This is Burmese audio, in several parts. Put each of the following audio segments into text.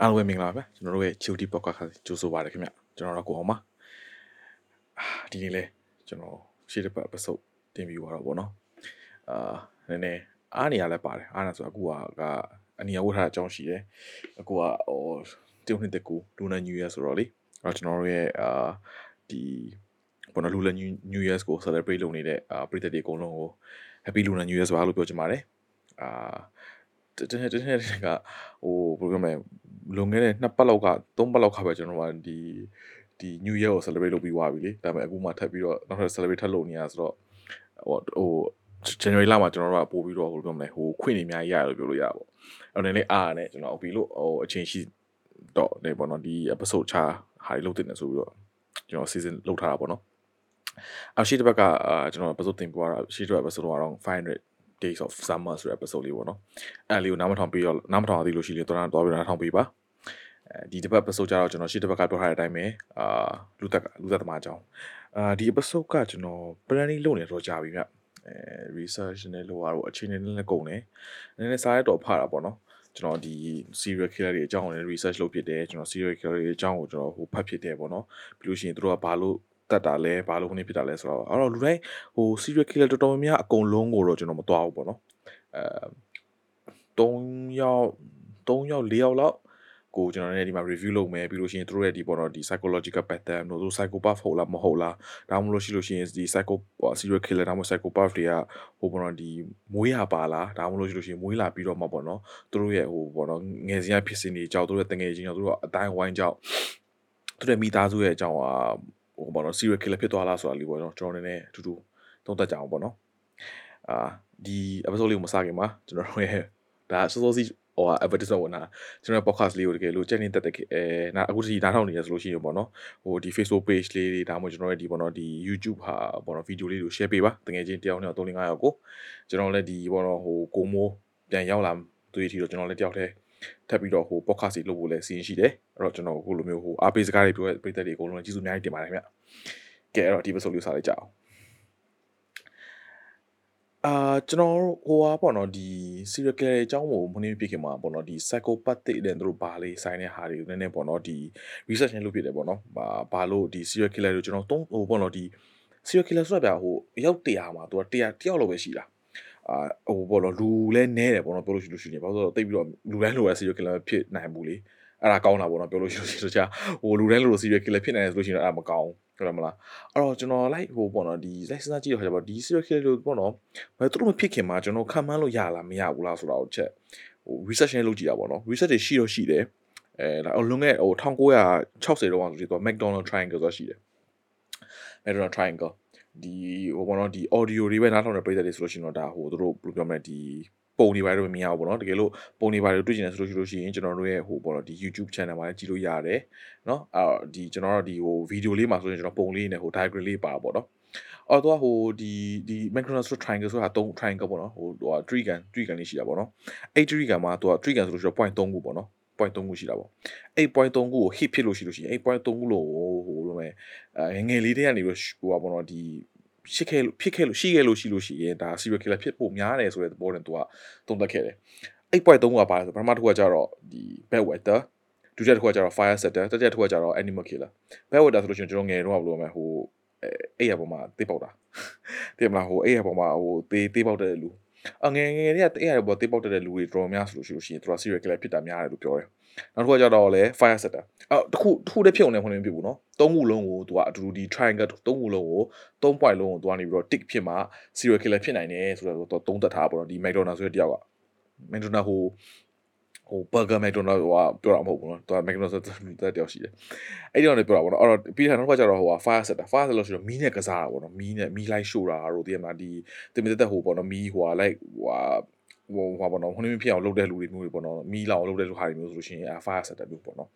အားလုံးပဲမင်္ဂလာပါဗျကျွန်တော်တို့ရဲ့ Chilty Podcast ကြိုးဆိုပါရခင်ဗျကျွန်တော်တို့ကိုအောင်ပါအာဒီနေ့လဲကျွန်တော်ရှေ့တစ်ပတ် episode တင်ပြီးသွားတော့ဗောနော်အာနည်းနည်းအားနေရလဲပါတယ်အားနေဆိုအခုကအနီရဝတ်ထားတဲ့အကြောင်းရှိတယ်အခုကဟိုတုံနှစ်တကူလူနာ New Year ဆိုတော့လေအဲ့ကျွန်တော်တို့ရဲ့အာဒီဘောနော်လူနာ New Year ကို celebrate လုပ်နေတဲ့အာပြည်သက်တွေအကုန်လုံးကို Happy Lunar New Year ဆိုပါလို့ပြောချင်ပါတယ်အာ တနေ့တနေ့ကဟိုဘယ်လိုပြောမလဲလွန်ခဲ့တဲ့နှစ်ပတ်လောက်ကသုံးပတ်လောက်ကပဲကျွန်တော်ကဒီဒီ New Year ကို celebrate လုပ်ပြီးသွားပြီလေဒါပေမဲ့အခုမှထပ်ပြီးတော့နောက်ထပ် celebrate ထပ်လုပ်နေရဆိုတော့ဟိုဟို January လမှာကျွန်တော်တို့ကပို့ပြီးတော့ဟိုပြောမလဲဟိုခွင့်နေအများကြီးရတယ်လို့ပြောလို့ရပါပေါ့အဲ့တော့နည်းနည်းအားနဲ့ကျွန်တော်ပြီးလို့ဟိုအချိန်ရှိတော့နေပေါ့နော်ဒီ episode ချဟာတွေလုပ်တင်နေဆိုပြီးတော့ကျွန်တော် season လုပ်ထားတာပေါ့နော်အရှိတစ်ဘက်ကအာကျွန်တော် episode တင်ပြသွားတာရှိတစ်ဘက် episode ကတော့500 days of summer ဆိုတဲ့ episode လေးပေါ့နော်အဲ့လေးကိုနားမထောင်ပြီးတော့နားမထောင်သေးလို့ရှိရင်တော့တော့ပြီးတော့နားထောင်ပြီးပါအဲဒီတစ်ပတ် episode ကျတော့ကျွန်တော်ရှေ့တစ်ပတ်ကပြောထားတဲ့အတိုင်းပဲအာလူသက်လူသက်သမားအကြောင်းအာဒီ episode ကကျွန်တော် planning လုပ်နေတော့ကြာပြီမြတ်အဲ research နဲ့လုပ်ရတော့အချိန်နဲ့လည်းကုန်တယ်နည်းနည်းစားရတော့ဖတာပေါ့နော်ကျွန်တော်ဒီ serial killer တွေအကြောင်းကိုလည်း research လုပ်ဖြစ်တယ်ကျွန်တော် serial killer တွေအကြောင်းကိုကျွန်တော်ဟိုဖတ်ဖြစ်တယ်ပေါ့နော်ပြီးလို့ရှိရင်တို့ကဘာလို့ တတ်တာလဲဘာလို့ခဏဖြစ်တာလဲဆိုတော့အဲ့တော့လူတိုင်းဟို serial killer တော်တော်များများအကုန်လုံးကိုတော့ကျွန်တော်မသွားဘူးပေါ့နော်အဲ3ယောက်3ယောက်4ယောက်လောက်ကိုကျွန်တော်လည်းဒီမှာ review လုပ်မယ်ပြီးလို့ရှိရင်တို့ရဲ့ဒီပေါ့နော်ဒီ psychological pattern တို့သူ psychopath ဟုတ်လားမဟုတ်လားဒါမှမဟုတ်ရှိလို့ရှိရင်ဒီ psycho serial killer ဒါမှမဟုတ် psychopath တွေကဟိုပေါ့နော်ဒီမွေးရပါလားဒါမှမဟုတ်ရှိလို့ရှိရင်မွေးလာပြီးတော့မှပေါ့နော်တို့ရဲ့ဟိုပေါ့နော်ငယ်စဉ်ကဖြစ်စဉ်တွေကြောက်တို့ရဲ့တငယ်ချင်းကြောင့်တို့အတိုင်းဝိုင်းကြောက်တို့ရဲ့မိသားစုရဲ့အကြောင်းอ่า ဟိုပေါ့နော် serial killer ဖြစ်သွားလားဆိုတာလေးပေါ့နော်ကျွန်တော်နည်းနည်းအတူတူသုံးသပ်ကြအောင်ပေါ့နော်အာဒီ episode လေးကိုမစခင်မှာကျွန်တော်တို့ရဲ့ဒါစောစောစီဟို advertisement ဝင်တာကျွန်တော် podcast လေးကိုတကယ်လို့ကြက်နေတက်တက်အဲနာအခုတည်းနားထောင်နေရဆိုလို့ရှိရင်ပေါ့နော်ဟိုဒီ Facebook page လေးတွေဒါမှမဟုတ်ကျွန်တော်ရဲ့ဒီပေါ့နော်ဒီ YouTube ဟာပေါ့နော်ဗီဒီယိုလေးကို share ပေးပါတကယ်ချင်းတယောက်နဲ့3 5ယောက်ကိုကျွန်တော်လည်းဒီပေါ့နော်ဟိုကိုမိုးပြန်ရောက်လာတွေ့ထီတော့ကျွန်တော်လည်းတယောက်တည်း ထပ်ပြီးတော့ဟို podcast ကြီးလုပ်ဖို့လည်းစီစဉ်ရှိတယ်အဲ့တော့ကျွန်တော်အခုလိုမျိုးဟိုအားပေးစကားတွေပြောတဲ့ပြည်သက်တွေအကုန်လုံးကျေးဇူးအများကြီးတင်ပါတယ်ခင်ဗျကဲအဲ့တော့ဒီ episode လေးစားလိုက်ကြအောင်အာကျွန်တော်ဟိုဟာပေါ့နော်ဒီ serial killer အကြောင်းကိုမနှင်းပြခင်မှာပေါ့နော်ဒီ psychopathic တဲ့သူတို့ဘာလေးဆိုင်တဲ့ဟာတွေကိုနည်းနည်းပေါ့နော်ဒီ research နဲ့လုပ်ပြတယ်ပေါ့နော်ဘာဘာလို့ဒီ serial killer တွေကျွန်တော်သုံးဟိုပေါ့နော်ဒီ serial killer ဆိုတာဗျာဟိုရောက်100မှာသူက100တယောက်လောက်ပဲရှိတာ အာဟိုပေါ့နော်လူလဲနဲတယ်ပေါ့နော်ပြောလို့ရှိလို့ရှိနေဘာလို့ဆိုတော့တိတ်ပြီးတော့လူတိုင်းလိုရ serial killer ဖြစ်နိုင်ဘူးလေအဲ့ဒါကောင်းတာပေါ့နော်ပြောလို့ရှိလို့ရှိလို့ကြာဟိုလူတိုင်းလို serial killer ဖြစ်နိုင်တယ်ဆိုလို့ရှိရင်အဲ့ဒါမကောင်းဟုတ်တယ်မလားအဲ့တော့ကျွန်တော် like ဟိုပေါ့နော်ဒီ like စဉ်းစားကြည့်ရခါကျတော့ဒီ serial killer လို့ပေါ့နော်ဘယ်သူတို့မဖြစ်ခင်မှာကျွန်တော်ခံမှန်းလို့ရလားမရဘူးလားဆိုတာကိုချက်ဟို research နဲ့လုပ်ကြည့်တာပေါ့နော် research တွေရှိတော့ရှိတယ်အဲဒါအလုံးငယ်ဟို1960တော့ဆိုပြီးတော့ McDonald triangle ဆိုတာရှိတယ် McDonald triangle ဒီဟိုဘောနော်ဒီ audio တွေပဲနားထောင်တဲ့ပရိသတ်တွေဆိုလို့ရှိရင်တော့ဒါဟိုတို့ဘယ်လိုပြောမလဲဒီပုံတွေပါတော့မမြင်ရဘူးပေါ့နော်တကယ်လို့ပုံတွေပါတွေတွေ့ကျင်တယ်ဆိုလို့ရှိလို့ရှိရင်ကျွန်တော်တို့ရဲ့ဟိုပေါ့နော်ဒီ YouTube channel မှာလည်းကြည့်လို့ရတယ်နော်အော်ဒီကျွန်တော်တို့ဒီဟိုဗီဒီယိုလေးမှာဆိုရင်ကျွန်တော်ပုံလေးနဲ့ဟို diagram လေးပါပေါ့နော်အော်တော့ဟိုဒီဒီ macronas triangle ဆိုတာ3 triangle ပေါ့နော်ဟိုဟို triangle triangle လေးရှိတာပေါ့နော်အဲ့ triangle မှာသူက triangle ဆိုလို့ရှိရင် point 3ခုပေါ့နော် point 3ခုရှိတာပေါ့အဲ့ point 3ခုကို hit ဖြစ်လို့ရှိလို့ရှိရင်အဲ့ point 3ခုလို့ဟိုလိုမဲ့အဲငယ်လေးတွေကနေပြီးဟိုပါပေါ့နော်ဒီရှိခဲ့လို့ဖြစ်ခဲ့လို့ရှိခဲ့လို့ရှိလို့ရှိရင်ဒါ serial killer ဖြစ်ဖို့များတယ်ဆိုတဲ့သဘောနဲ့သူကသုံးသပ်ခဲ့တယ်အဲ့ point 3ခုကပါလဲဆိုပထမတစ်ခုကကျတော့ဒီ bad weather ဒုတိယတစ်ခုကကျတော့ fire setter တတိယတစ်ခုကကျတော့ animal killer bad weather ဆိုလို့ရှိရင်ကျွန်တော်ငယ်တော့ဘယ်လိုလဲဟို အဲ့ရပေါ်မှာတေးပေါက်တာတည်မလားဟိုအဲ့ရပေါ်မှာဟိုတေးတေးပေါက်တဲ့လူအငယ်ငယ်တွေကအဲ့ရပေါ်တေးပေါက်တဲ့လူတွေတော်များဆိုလို့ရှိလို့ရှိရင်သူက serial killer ဖြစ်တာများတယ်လို့ပြောတယ်နောက်တစ်ခုကကျတော့လေ fire setter အော်တစ်ခုတစ်ခုတည်းဖြုံနေခွင့်မဖြစ်ဘူးเนาะသုံးခုလုံးကိုသူကအတူတူဒီ triangle သုံးခုလုံးကိုသုံး point လုံးကိုသူကနေပြီးတော့ tick ဖြစ်မှ serial killer ဖြစ်နိုင်တယ်ဆိုတော့သုံးသက်ထားပါတော့ဒီ McDonald ဆိုတဲ့တယောက်က McDonald ဟို ဟို burger mcdonald ဟိုကပြောတာမဟုတ်ဘူးနော်သူက mcdonald ဆိုတဲ့တယောက်ရှိတယ်အဲ့ဒီတော့လည်းပြောတာပေါ့နော်အဲ့တော့ပြီးတဲ့နောက်ခါကျတော့ဟိုက fire set တာ fire set လို့ဆိုတော့မီးနဲ့ကစားတာပေါ့နော်မီးနဲ့မီးလိုက်ရှို့တာတို့တည်မလားဒီတင်မတက်ဟိုပေါ့နော်မီးဟိုက like ဟိုကဟိုဟာပေါ့နော်ဟိုနေဖြစ်အောင်လုပ်တဲ့လူတွေမျိုးတွေပေါ့နော်မီးလောင်လုပ်တဲ့လူဟာတွေမျိုးဆိုလို့ရှိရင်အဲ fire set မျိုးပေါ့နော်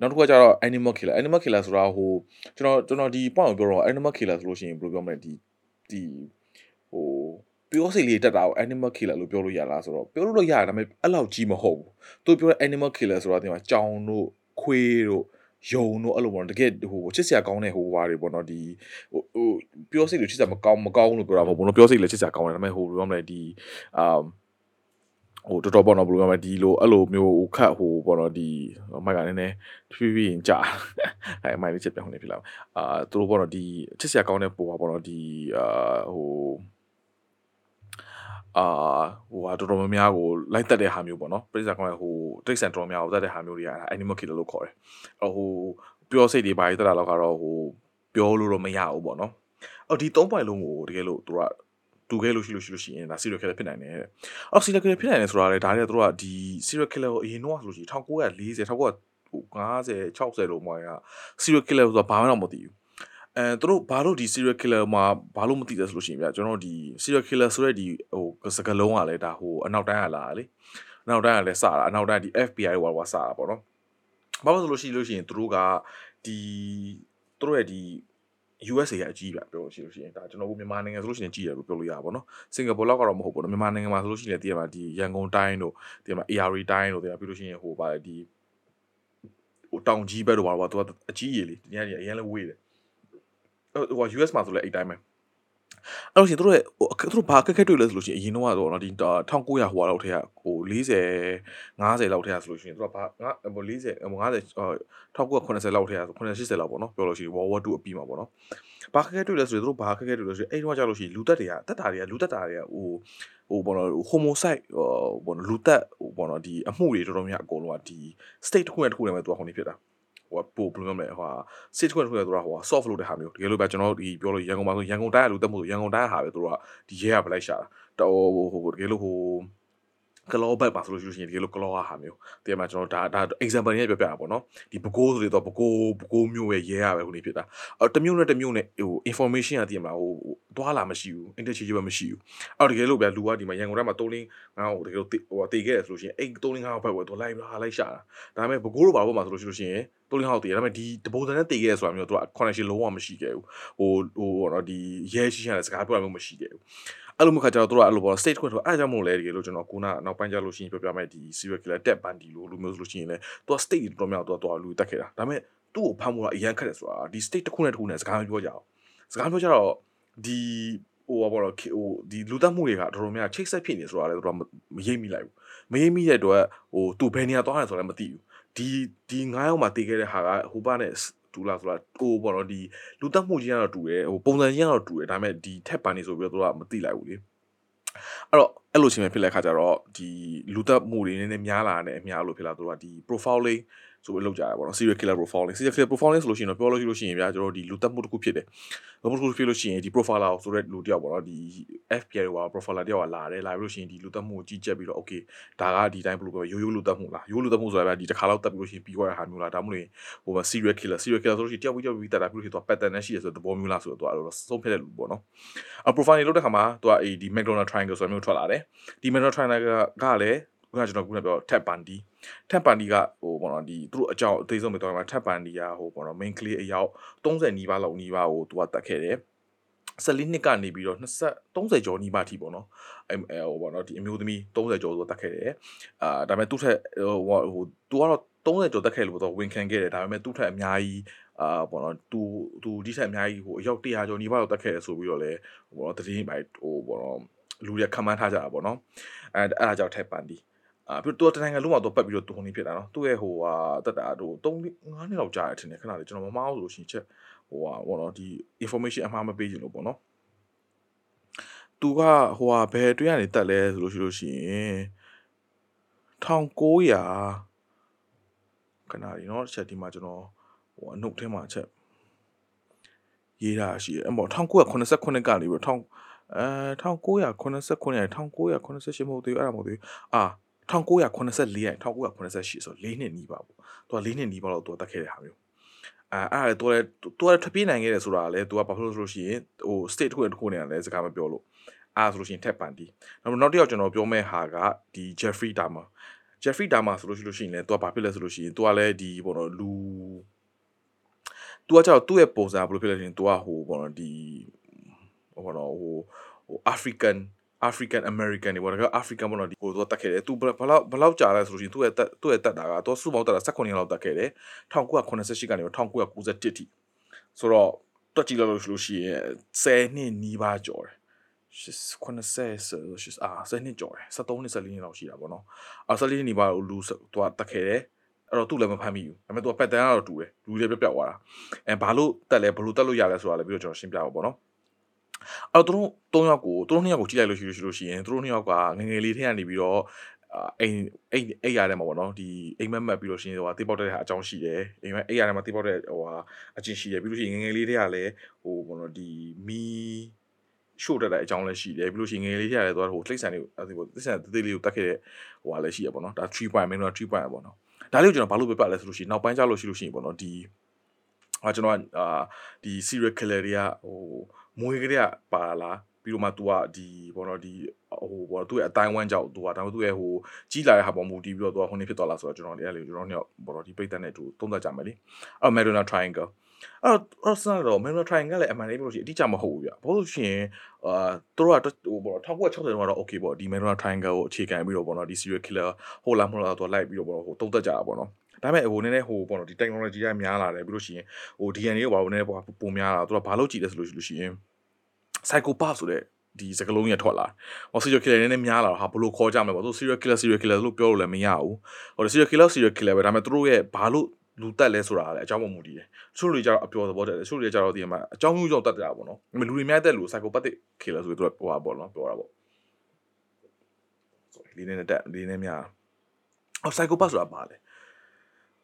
နောက်တစ်ခုကကျတော့ animal killer animal killer ဆိုတာဟိုကျွန်တော်ကျွန်တော်ဒီပေါ့ကိုပြောတော့ animal killer ဆိုလို့ရှိရင်ဘယ်လိုပြောမလဲဒီဒီဟို ပြောစိတ်လေးတက်တာကို animal killer လို့ပြောလို့ရလားဆိုတော့ပြောလို့ရတယ်ဒါပေမဲ့အဲ့လောက်ကြီးမဟုတ်ဘူးသူပြောတဲ့ animal killer ဆိုတာဒီမှာကြောင်တို့ခွေးတို့ယုံတို့အဲ့လိုပေါ့နော်တကယ်ဟိုချစ်စရာကောင်းတဲ့ဟိုဟာတွေပေါ့နော်ဒီဟိုဟိုပြောစိတ်လို့ချစ်စရာမကောင်းမကောင်းလို့ပြောတာမဟုတ်ဘူးနော်ပြောစိတ်လည်းချစ်စရာကောင်းတယ်ဒါပေမဲ့ဟိုဘယ်လိုမလဲဒီအာဟိုတော်တော်ပေါ့နော်ဘယ်လိုပြောမလဲဒီလိုအဲ့လိုမျိုးဟိုခတ်ဟိုပေါ့နော်ဒီမိုက်ကနည်းနည်းဖြည်းဖြည်းရင်ကြာအဲမိုက်လေးချက်ပြောင်းနေဖြစ်လာအာသူတို့ပေါ့နော်ဒီချစ်စရာကောင်းတဲ့ပုံပါပေါ့နော်ဒီအာဟို အာဟိုဟာတော်တော်များများကိုလိုက်တက်တဲ့ဟာမျိုးပေါ့နော်ပြိဿကောင်းရဲ့ဟိုတိတ်ဆန်တော်များကိုတက်တဲ့ဟာမျိုးတွေကအဲ့ animal killer လို့ခေါ်တယ်အဲ့ဟိုပြောစိတ်တွေပါတက်တာတော့ကတော့ဟိုပြောလို့တော့မရဘူးပေါ့နော်အော်ဒီ3 point လုံးကိုတကယ်လို့သူကတူခဲ့လို့ရှိလို့ရှိလို့ရှိရင်ဒါ serial killer ဖြစ်နိုင်တယ်တဲ့။အော် serial killer ဖြစ်နိုင်တယ်ဆိုတာလေဒါတွေကသူတို့ကဒီ serial killer ကိုအရင်တော့ဆိုလို့ရှိရင်1940 1950 60လို့မှက serial killer ဆိုတာဘာမှတော့မသိဘူး။ အဲသူတို့ဘာလို့ဒီ serial killer မှာဘာလို့မသိလဲဆိုလို့ရှိရင်ဗျကျွန်တော်ဒီ serial killer ဆိုတဲ့ဒီဟိုစကလုံးကလည်းဒါဟိုအနောက်တိုင်းကလာလေ။အနောက်တိုင်းကလည်းစတာအနောက်တိုင်းဒီ FBI ဟိုဟာစတာပေါ့နော်။ဘာလို့ဆိုလို့ရှိလို့ရှိရင်သူတို့ကဒီသူတို့ရဲ့ဒီ USA ကအကြီးပြပြောလို့ရှိလို့ရှိရင်ဒါကျွန်တော်တို့မြန်မာနိုင်ငံဆိုလို့ရှိရင်ကြီးတယ်လို့ပြောလို့ရပါဘောနော်စင်ကာပူလောက်ကတော့မဟုတ်ဘူးနော်မြန်မာနိုင်ငံမှာဆိုလို့ရှိရင်တည်ရမှာဒီရန်ကုန်တိုင်းတို့တည်ရမှာ AR တိုင်းတို့တည်ရပြီးလို့ရှိရင်ဟိုပါလေဒီဟိုတောင်ကြီးဘက်တို့ပါတော့သူကအကြီးကြီးလေဒီညနေအရင်လည်းဝေးတယ် ဟို US မှာဆိုလည်းအဲ့တိုင်းပဲအဲ့လိုရှင်တို့ရဲ့ဟိုသူတို့ဘာအခက်အခဲတွေ့လဲဆိုလို့ရှိရင်အရင်တော့ကတော့နော်ဒီ1900ဟိုလောက်ထဲကဟို40 50လောက်ထဲကဆိုလို့ရှိရင်သူတို့ကဘာငါဟို40 50 1980လောက်ထဲကဆို80လောက်ပေါ့နော်ပြောလို့ရှိရင် World War 2အပြီးမှာပေါ့နော်ဘာခက်ခဲတွေ့လဲဆိုရင်သူတို့ဘာခက်ခဲတွေ့လဲဆိုရင်အဲ့တော့ကြောက်လို့ရှိရင်လူသက်တွေကတက်တာတွေကလူသက်တာတွေကဟိုဟိုဘောနော် homicide ဟိုဘောနော်လူသက်ဟိုဘောနော်ဒီအမှုတွေတော်တော်များအကုန်လုံးကဒီ state တစ်ခုနဲ့တစ်ခုနဲ့ပဲသူကဟိုနေဖြစ်တာ ဟိုပိုဘယ်လိုမျိုးလဲဟို sit ခွင့်ခွင့်ဆိုတာဟို soft လုပ်တဲ့ဟာမျိုးတကယ်လို့ပဲကျွန်တော်ဒီပြောလို့ရန်ကုန်မှာဆိုရန်ကုန်တိုင်းကလူတက်မှုဆိုရန်ကုန်တိုင်းဟာပဲသူတို့ကဒီရဲကဘလိုက်ရှာတာတော်ဟိုတကယ်လို့ဟို ကလောဘက်ပါဆိုလို့ရှိရင်ဒီလိုကလောဟာမျိုးတကယ်မှကျွန်တော်ဒါဒါ example နဲ့ပြောပြတာပေါ့နော်ဒီဘကိုးဆိုတော့ဘကိုးဘကိုးမျိုးရဲ့ရဲရပဲခုနေဖြစ်တာအော်တမျိုးနဲ့တမျိုးနဲ့ဟို information ကတည်မှာဟိုသွားလာမရှိဘူး interchangeable မရှိဘူးအော်တကယ်လို့ဗျာလူကဒီမှာရန်ကုန်တိုင်းမှာ3လင်းငါ့ကိုတကယ်လို့ဟိုတေခဲ့ရဆိုလို့ရှိရင်အဲ့3လင်းငါ့ဘက်ဝယ်တော့လိုက်ဟာလိုက်ရှာတာဒါပေမဲ့ဘကိုးလိုပါဘောမှာဆိုလို့ရှိရင်3လင်းဟောက်တေးဒါပေမဲ့ဒီတပုံစံနဲ့တေခဲ့ရဆိုတာမျိုးသူက connection လုံးဝမရှိခဲ့ဘူးဟိုဟိုဟောနော်ဒီရဲရှိရတဲ့စကားပြောရမျိုးမရှိခဲ့ဘူး အဲ့လိုမျိုးခါကျတော့တို့ကအဲ့လိုပေါ့ state ခွင့်ဆိုအဲ့ကြောင့်မို့လဲတကယ်လို့ကျွန်တော်ခုနနောက်ပိုင်းကျလို့ရှိရင်ပြောပြမယ်ဒီ serial killer dead bandi လို့လူမျိုးဆိုလို့ရှိရင်လဲသူက state တော်တော်များတော့သူကလူတက်ခဲ့တာဒါပေမဲ့သူ့ကိုဖမ်းဖို့ကအရန်ခက်တယ်ဆိုတာဒီ state တစ်ခုနဲ့တစ်ခုနဲ့စကားပြောကြအောင်စကားပြောကြတော့ဒီဟိုဘောတော့ဟိုဒီလူသက်မှုတွေကတော်တော်များချိတ်ဆက်ဖြစ်နေဆိုတာလဲသူကမရိပ်မိလိုက်ဘူးမရိပ်မိတဲ့အတွက်ဟိုသူဘယ်နေရာသွားတယ်ဆိုတော့လည်းမသိဘူးဒီဒီ9ယောက်မှတည်ခဲ့တဲ့ဟာကဟိုဘနဲ့ တူလားဆိုတာဟိုပေါ့နော်ဒီလူတက်မှုကြီးကတော့တူတယ်ဟိုပုံစံကြီးကတော့တူတယ်ဒါပေမဲ့ဒီထက်ပန်နေဆိုပြီးတော့သူကမသိလိုက်ဘူးလေအဲ့တော့အဲ့လိုချင်းပဲဖြစ်လိုက်ခါကြတော့ဒီလူသက်မှုတွေနည်းနည်းများလာတဲ့အများလို့ဖြစ်လာသူကဒီ profiling ဆိုပြီးလောက်ကြရပါတော့ serial killer profiling serial killer profiling ဆိုလို့ရှိရင်တော့ပြောလို့ရှိလို့ရှိရင်ဗျာကျွန်တော်ဒီလူသက်မှုတစ်ခုဖြစ်တယ်လူမှုတစ်ခုဖြစ်လို့ရှိရင်ဒီ profiler ဆိုတဲ့လူတယောက်ပေါ့နော်ဒီ FBI က profiler တယောက်ကလာတယ်လာပြီးလို့ရှိရင်ဒီလူသက်မှုကိုကြီးကြပ်ပြီးတော့ okay ဒါကဒီတိုင်းဘယ်လိုပြောရိုးရိုးလူသက်မှုလားရိုးလူသက်မှုဆိုတာဗျာဒီတစ်ခါလောက်တက်ပြီးလို့ရှိရင်ပြီးသွားတဲ့ဟာမျိုးလားဒါမှမဟုတ်ဟို serial killer serial killer ဆိုလို့ရှိရင်တယောက်ပြီးတယောက်ပြီးတက်တာပြီးလို့ရှိရင်သူက pattern နဲ့ရှိရဆိုတဲ့သဘောမျိုးလားဆိုတော့သူကအဲ့လိုဆုံးဖြတ်တဲ့လူပေါ့နော်အ profiling လုပ်တဲ့ခါမှာသူကဒီ McDonald triangle ဆိုတာမျိုးထွက်လာတယ်ဒီ McDonald triangle ကလည်း ခုနကျွန်တော်ခုနပြော tab bandi tab bandi ကဟိုပေါ့နော်ဒီသူတို့အကြောင်းအသေးဆုံးပဲတော့မှာ tab bandi ကဟိုပေါ့နော် main clear အယောက်30နီးပါးလောက်နီးပါးကိုသူကတတ်ခဲ့တယ်14နှစ်ကနေပြီးတော့20 30ကျော်နီးပါးထိပေါ့နော်အဲဟိုပေါ့နော်ဒီအမျိုးသမီး30ကျော်ဆိုတတ်ခဲ့တယ်အာဒါပေမဲ့သူ့ထက်ဟိုဟိုသူကတော့30ကျော်တက်ခဲ့လို့တော့ဝင်ခံခဲ့တယ်ဒါပေမဲ့သူ့ထက်အများကြီးအာပေါ့နော်သူသူဒီထက်အများကြီးဟိုအယောက်100ကျော်နီးပါးတော့တက်ခဲ့တယ်ဆိုပြီးတော့လဲဟိုပေါ့နော်တတိယပိုင်းဟိုပေါ့နော်လူတွေခံမှန်းထားကြတာပေါ့နော်အဲအဲ့ဒါကြောင့်ထက်ပန်ဒီ အာပြီးတော့တနိုင်ငံလုံးမှာတော့ပတ်ပြီးတော့တုံနေဖြစ်တာနော်သူ့ရဲ့ဟိုဟာတက်တာတို့3 5နှစ်လောက်ကြာတယ်ထင်တယ်ခဏလေးကျွန်တော်မမအောင်ဆိုလို့ရှိရင်ချက်ဟိုဟာဘောနော်ဒီ information အမှားမပေးချင်လို့ပေါ့နော်သူကဟိုဟာဘယ်တွင်းကနေတက်လဲဆိုလို့ရှိလို့ရှိရင်1900ခဏလေးနော်ချက်ဒီမှာကျွန်တော်ဟိုအနှုတ်ထဲမှာချက်ရေးတာရှိတယ်အဲ့ပေါ့1989ကနေပြီးတော့အဲ1989နဲ့1988မဟုတ်သေးဘူးအဲ့ဒါမဟုတ်သေးဘူးအာ 1984ရက်1988ဆို၄နှစ်နီးပါပေါ့သူက၄နှစ်နီးပါတော့သူကတက်ခဲ့တဲ့ဟာမျိုးအဲအဲ့ဒါလည်းသူလည်းသူလည်းထပ်ပြေးနိုင်ခဲ့တယ်ဆိုတာလည်းသူကဘာဖြစ်လို့ဆိုလို့ရှိရင်ဟို state တစ်ခုတစ်ခုနဲ့လည်းစကားမပြောလို့အားဆိုလို့ရှိရင်ထက်ပန်တီနောက်နောက်တစ်ယောက်ကျွန်တော်ပြောမဲ့ဟာကဒီ Jeffrey Dahmer Jeffrey Dahmer ဆိုလို့ရှိလို့ရှိရင်လည်းသူကဘာဖြစ်လဲဆိုလို့ရှိရင်သူကလည်းဒီပေါ့နော်လူသူကကြောက်သူ့ရဲ့ပုံစံဘယ်လိုဖြစ်လဲဆိုရင်သူကဟိုပေါ့နော်ဒီဟိုပေါ့နော်ဟိုဟို African African American တွေပေါ့ဒါက African ပေါ့နော်ဒီဟိုသူကတက်ခဲ့တယ်သူဘယ်လောက်ဘယ်လောက်ကြာလဲဆိုလို့ရှိရင်သူ့ရဲ့တက်သူ့ရဲ့တက်တာကသူကစုပေါင်းတက်တာ18နှစ်လောက်တက်ခဲ့တယ်1988ကနေ1991ထိဆိုတော့တွက်ကြည့်လို့လို့ရှိရင်10နှစ်နီးပါးကျော်တယ်80ဆိုရှစ်အာ10နှစ်ကျော်တယ်73နှစ်14နှစ်လောက်ရှိတာပေါ့နော်အာ14နှစ်နေပါလူသူကတက်ခဲ့တယ်အဲ့တော့သူ့လည်းမဖမ်းမိဘူးဒါပေမဲ့သူကပတ်တန်းကတော့တူတယ်လူတွေပြပြသွားတာအဲဘာလို့တက်လဲဘလို့တက်လို့ရလဲဆိုတာလည်းပြီးတော့ကျွန်တော်ရှင်းပြပါပေါ့နော် အဲ့တော့သူတို့၃ယောက်ကိုသူတို့၂ယောက်ကိုကြည့်လိုက်လို့ရှိလို့ရှိရင်သူတို့၂ယောက်ကငငယ်လေးထဲကနေပြီးတော့အိမ်အိမ်အိမ်ရတယ်မှာပေါ့နော်ဒီအိမ်မက်မက်ပြီးလို့ရှိရင်ဟိုတိပေါက်တဲ့ဟာအကြောင်းရှိတယ်အိမ်မက်အိမ်ရတယ်မှာတိပေါက်တဲ့ဟိုဟာအချင်းရှိတယ်ပြီးလို့ရှိရင်ငငယ်လေးတွေကလည်းဟိုဘောနော်ဒီမီရှို့တတ်တဲ့အကြောင်းလည်းရှိတယ်ပြီးလို့ရှိရင်ငယ်လေးတွေကလည်းသူကဟိုတိတ်ဆန်လေးအဲ့ဒီတိတ်ဆန်တေးသေးလေးကိုတတ်ခဲ့တဲ့ဟိုဟာလည်းရှိရပေါ့နော်ဒါ3 point မင်းတို့3 point ပေါ့နော်ဒါလေးကိုကျွန်တော်ဘာလို့ပြပြလဲဆိုလို့ရှိရင်နောက်ပိုင်းကျလို့ရှိလို့ရှိရင်ပေါ့နော်ဒီဟာကျွန်တော်ကအာဒီ serial killer တွေကဟို မွေးကလေးကပါလားပြီးတော့မှ तू ကဒီဘောနော်ဒီဟိုဘောသူ့ရဲ့အတိုင်းဝမ်းကြောက် तू ကဒါပေမဲ့သူ့ရဲ့ဟိုကြီးလာတဲ့ဟာပေါ်မူတည်ပြီးတော့ तू ကဟိုနေဖြစ်သွားလားဆိုတော့ကျွန်တော်လည်းကျွန်တော်တို့ဘောနော်ဒီပိတ်သက်နဲ့တူသုံးသပ်ကြမယ်လေအဲ့ Madonna Triangle အဲ့တော့ဆန်တော့ Madonna Triangle လည်းအမှန်တည်းပြောလို့ရှိရင်အတိအကျမဟုတ်ဘူးဗျဘာလို့ဆိုရင်အာသူတို့ကဟိုဘော1960တုန်းကတော့ okay ပေါ့ဒီ Madonna Triangle ကိုအခြေခံပြီးတော့ဘောနော်ဒီ serial killer ဟိုလားမဟုတ်လားသူလိုက်ပြီးတော့ဘောဟိုသုံးသပ်ကြတာပေါ့နော် ဒါပေမဲ့ဟိုနည်းနည်းဟိုပေါ့နော်ဒီ technology ကများလာတယ်ပြီးလို့ရှိရင်ဟို DNA ကိုဘာလို့နည်းနည်းပုံများလာသူကဘာလို့ကြည့်လဲဆိုလို့ရှိရင် psychopath ဆိုတဲ့ဒီစကလုံးကြီးထွက်လာ။ဟော serial killer နည်းနည်းများလာတော့ဟာဘလို့ခေါ်ကြမလဲပေါ့။သူ serial killer serial killer လို့ပြောလို့လည်းမရဘူး။ဟို serial killer serial killer ပဲဒါပေမဲ့သူတို့ရဲ့ဘာလို့လူတက်လဲဆိုတာလည်းအကြောင်းမမူတည်တယ်။ချို့လူကြတော့အပျော်သဘောတက်တယ်။ချို့လူကြတော့ဒီမှာအကြောင်းမျိုးကြောင့်တက်တာပေါ့နော်။လူတွေများတက်လို့ psychopathic killer ဆိုပြီးသူကဟိုပါပေါ့နော်ပြောတာပေါ့။ sorry လေးနဲ့တက်လေးနဲ့များ။ဟော psychopath ဆိုတာဘာလဲ။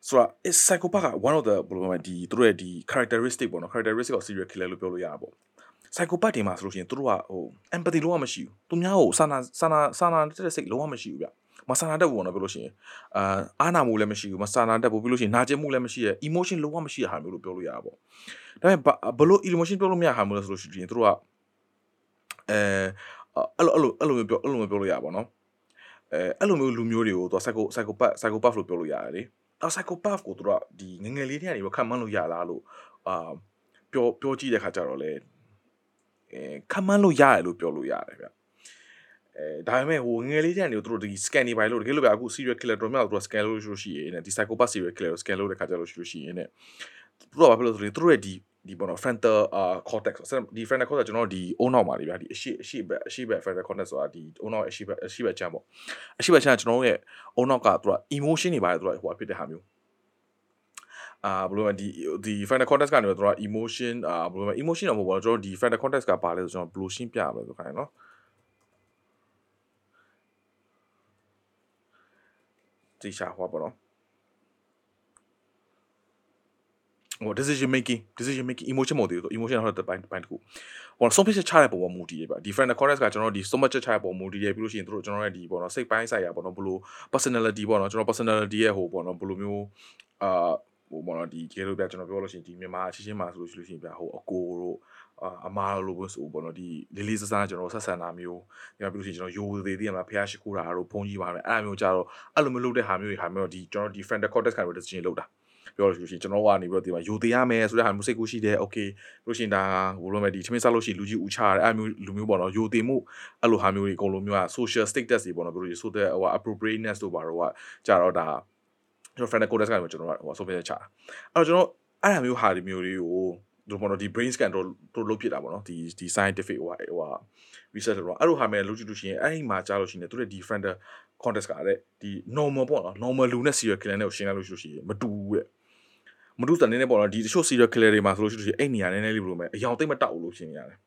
ဆိုတော့ is psychopath က one of the ဘယ်လိုမှဒီသူတို့ရဲ့ဒီ characteristic ပေါ့နော် characteristic of serial killer လို့ပြောလို့ရတာပေါ့။ psychopath တွေမှာဆိုလို့ရှိရင်သူတို့ကဟို empathy လုံးဝမရှိဘူးသူများကိုစာနာစာနာစာနာတဲ့စိတ်လုံးဝမရှိဘူးဗျမစာနာတတ်ဘူးပေါ့နော်ပြောလို့ရှိရင်အာအားနာမှုလည်းမရှိဘူးမစာနာတတ်ဘူးပြောလို့ရှိရင်နာကျင်မှုလည်းမရှိရ emotion လုံးဝမရှိရဟာမျိုးလို့ပြောလို့ရတာပေါ့ဒါပေမဲ့ဘလို့ emotion ပြောလို့မရဟာမျိုးလဲဆိုလို့ရှိရင်သူတို့ကအဲအဲ့လိုအဲ့လိုအဲ့လိုမျိုးပြောအဲ့လိုမျိုးပြောလို့ရပါဘောနော်အဲအဲ့လိုမျိုးလူမျိုးတွေကိုသူက psycho psychopath psychopath လို့ပြောလို့ရတယ်လေ အဲ psychopath ကိုသူတို့ကဒီငငယ်လေးတွေကနေခံမှန်းလို့ရလားလို့အာပြောပြောကြည့်တဲ့ခါကျတော့လေအဲခံမှန်းလို့ရတယ်လို့ပြောလို့ရတယ်ဗျအဲဒါပေမဲ့ဟိုငယ်လေးတန်းတွေသူတို့ဒီ scan နေပါလို့တကယ်လို့ဗျအခု serial killer တော်များသူတို့ scan လို့ရှိရင်ဒီ psychopath serial killer ကို scan လုပ်တဲ့ခါကျလို့ရှိလို့ရှိရင်ねသူတို့ကဘာဖြစ်လို့ဆိုရင်သူတို့ရဲ့ဒီ ဒီပေါ့နော် frontal uh cortex ဒီ frontal cortex ကျွန်တော်ဒီအုံနောက်မှာလေဗျာဒီအရှိအရှိဘက်အရှိဘက် frontal cortex ဆိုတာဒီအုံနောက်အရှိဘက်အရှိဘက်ချမ်းပေါ့အရှိဘက်ချမ်းကျွန်တော်ရဲ့အုံနောက်ကသူက emotion တွေပါတယ်သူကဟိုဖြစ်တဲ့ဟာမျိုးအာဘယ်လိုလဲဒီဒီ final context ကနေတော့တို့က emotion အာဘယ်လိုလဲ emotion တော့မဟုတ်ပါဘူးကျွန်တော်ဒီ final context ကပါလဲဆိုကျွန်တော်ဘယ်လိုရှင်းပြရမလဲဆိုခိုင်းနော်ဒီရှာဟောပါတော့ ဟို decision making decision making emotion မဟုတ်သေးဘူး emotion ဟုတ်တဲ့ပိုင်းပိုင်းတခုဟိုဆုံးဖြတ်ချက်ချတဲ့ပုံပေါ်မူတည်ရပါ different corners ကကျွန်တော်ဒီဆုံးဖြတ်ချက်ချတဲ့ပုံမူတည်ရပြီးလို့ရှိရင်တို့ကျွန်တော်ရဲ့ဒီပေါ့နော်စိတ်ပိုင်းဆိုင်ရာပေါ့နော်ဘလို့ personality ပေါ့နော်ကျွန်တော် personality ရဲ့ဟိုပေါ့နော်ဘလို့မျိုးအာဟိုပေါ့နော်ဒီကျေလို့ပြကျွန်တော်ပြောလို့ရှိရင်ဒီမြန်မာအချင်းချင်းမှာဆိုလို့ရှိရင်ပြဟိုအကိုတို့အမားလိုပဲဆိုပေါ့နော်ဒီလေးလေးစားစားကျွန်တော်ဆက်ဆံတာမျိုးဒီမှာပြီးလို့ရှိရင်ကျွန်တော်ယိုသေးသေးမှာဖះရှိခိုးတာတို့ဖုန်းကြီးပါမယ်အဲ့အမျိုးကြတော့အဲ့လိုမျိုးလုပ်တဲ့ဟာမျိုးတွေဟာမျိုးဒီကျွန်တော်ဒီ friend context ကနေ decision လုပ်တာ ပြောလို့ရှိရင်ကျွန်တော်ကနေပြီးတော့ဒီမှာယူသေးရမယ်ဆိုတဲ့ဟာမျိုးစိတ်ကူးရှိတယ် okay ပြောလို့ရှိရင်ဒါဘယ်လိုလဲဒီသမင်းစားလို့ရှိရင်လူကြီးဥချရတယ်အဲ့မျိုးလူမျိုးပေါ့နော်ယူသေးမှုအဲ့လိုဟာမျိုးတွေအကုန်လုံးမျိုးက social status တွေပေါ့နော်ပြောလို့ရှိရင်ဆိုတဲ့ဟို appropriateness တို့ပါတော့ကကြတော့ဒါကျွန်တော် friend code ကနေကျွန်တော်ကဟို software ချတာအဲ့တော့ကျွန်တော်အဲ့ဒါမျိုးဟာဒီမျိုးတွေကိုတို့ပေါ့နော်ဒီ brain scan တော့တို့လုပ်ဖြစ်တာပေါ့နော်ဒီဒီ scientific ဟိုဟို research တော့အဲ့လိုဟာမဲ့လုပ်ကြည့်လို့ရှိရင်အဲ့ဒီမှာကြားလို့ရှိရင်တို့ရဲ့ defender contest ကတဲ့ဒီ normal ပေါ့နော် normal လူနဲ့ serial killer နဲ့ကိုရှင်းလိုက်လို့ရှိရင်မတူဘူးတဲ့မတူတဲ့နည်းနည်းပေါ့နော်ဒီတချို့ serial killer တွေမှာဆိုလို့ရှိရင်အဲ့နေရာနည်းနည်းလေးဘယ်လိုမဲအယောင်သိမ့်မတောက်လို့ရှင်းနေရတယ်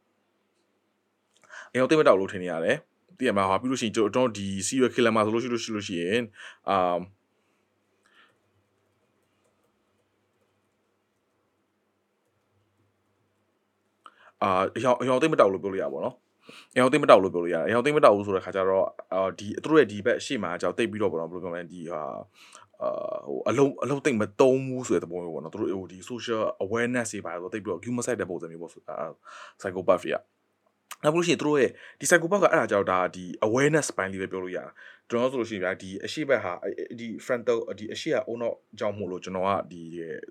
အယောင်သိမ့်မတောက်လို့ထင်နေရတယ်တည်ရမှာဟာပြီးလို့ရှိရင်ကျွန်တော်ဒီ serial killer မှာဆိုလို့ရှိလို့ရှိရင်အာအာအယောင်အယောင်သိမ့်မတောက်လို့ပြောလို့ရပါဘောနော် အယောင်သိမ့်မတောက်လို့ပြောလို့ရတယ်အယောင်သိမ့်မတောက်ဘူးဆိုတဲ့ခါကျတော့အာဒီသူတို့ရဲ့ဒီဘက်အရှိမကြောက်တိတ်ပြီးတော့ပေါ့နော်ဘယ်လိုပြောမလဲဒီဟာအာဟိုအလုံးအလုံးသိမ့်မတုံးဘူးဆိုတဲ့သဘောမျိုးပေါ့နော်သူတို့ဟိုဒီ social awareness တွေပါတော့တိတ်ပြီးတော့ human side တဲ့ပုံစံမျိုးပေါ့အာ psychopath တွေကနောက်လို့ရှိရင်သူတို့ရဲ့ဒီ psychopath ကအဲ့ဒါကြောင့်ဒါဒီ awareness ပိုင်းလေးပဲပြောလို့ရတာကျွန်တော်ဆိုလို့ရှိရင်ဗျာဒီအရှိဘက်ဟာဒီ frontal ဒီအရှိကအုံတော့ကြောင့်မို့လို့ကျွန်တော်ကဒီ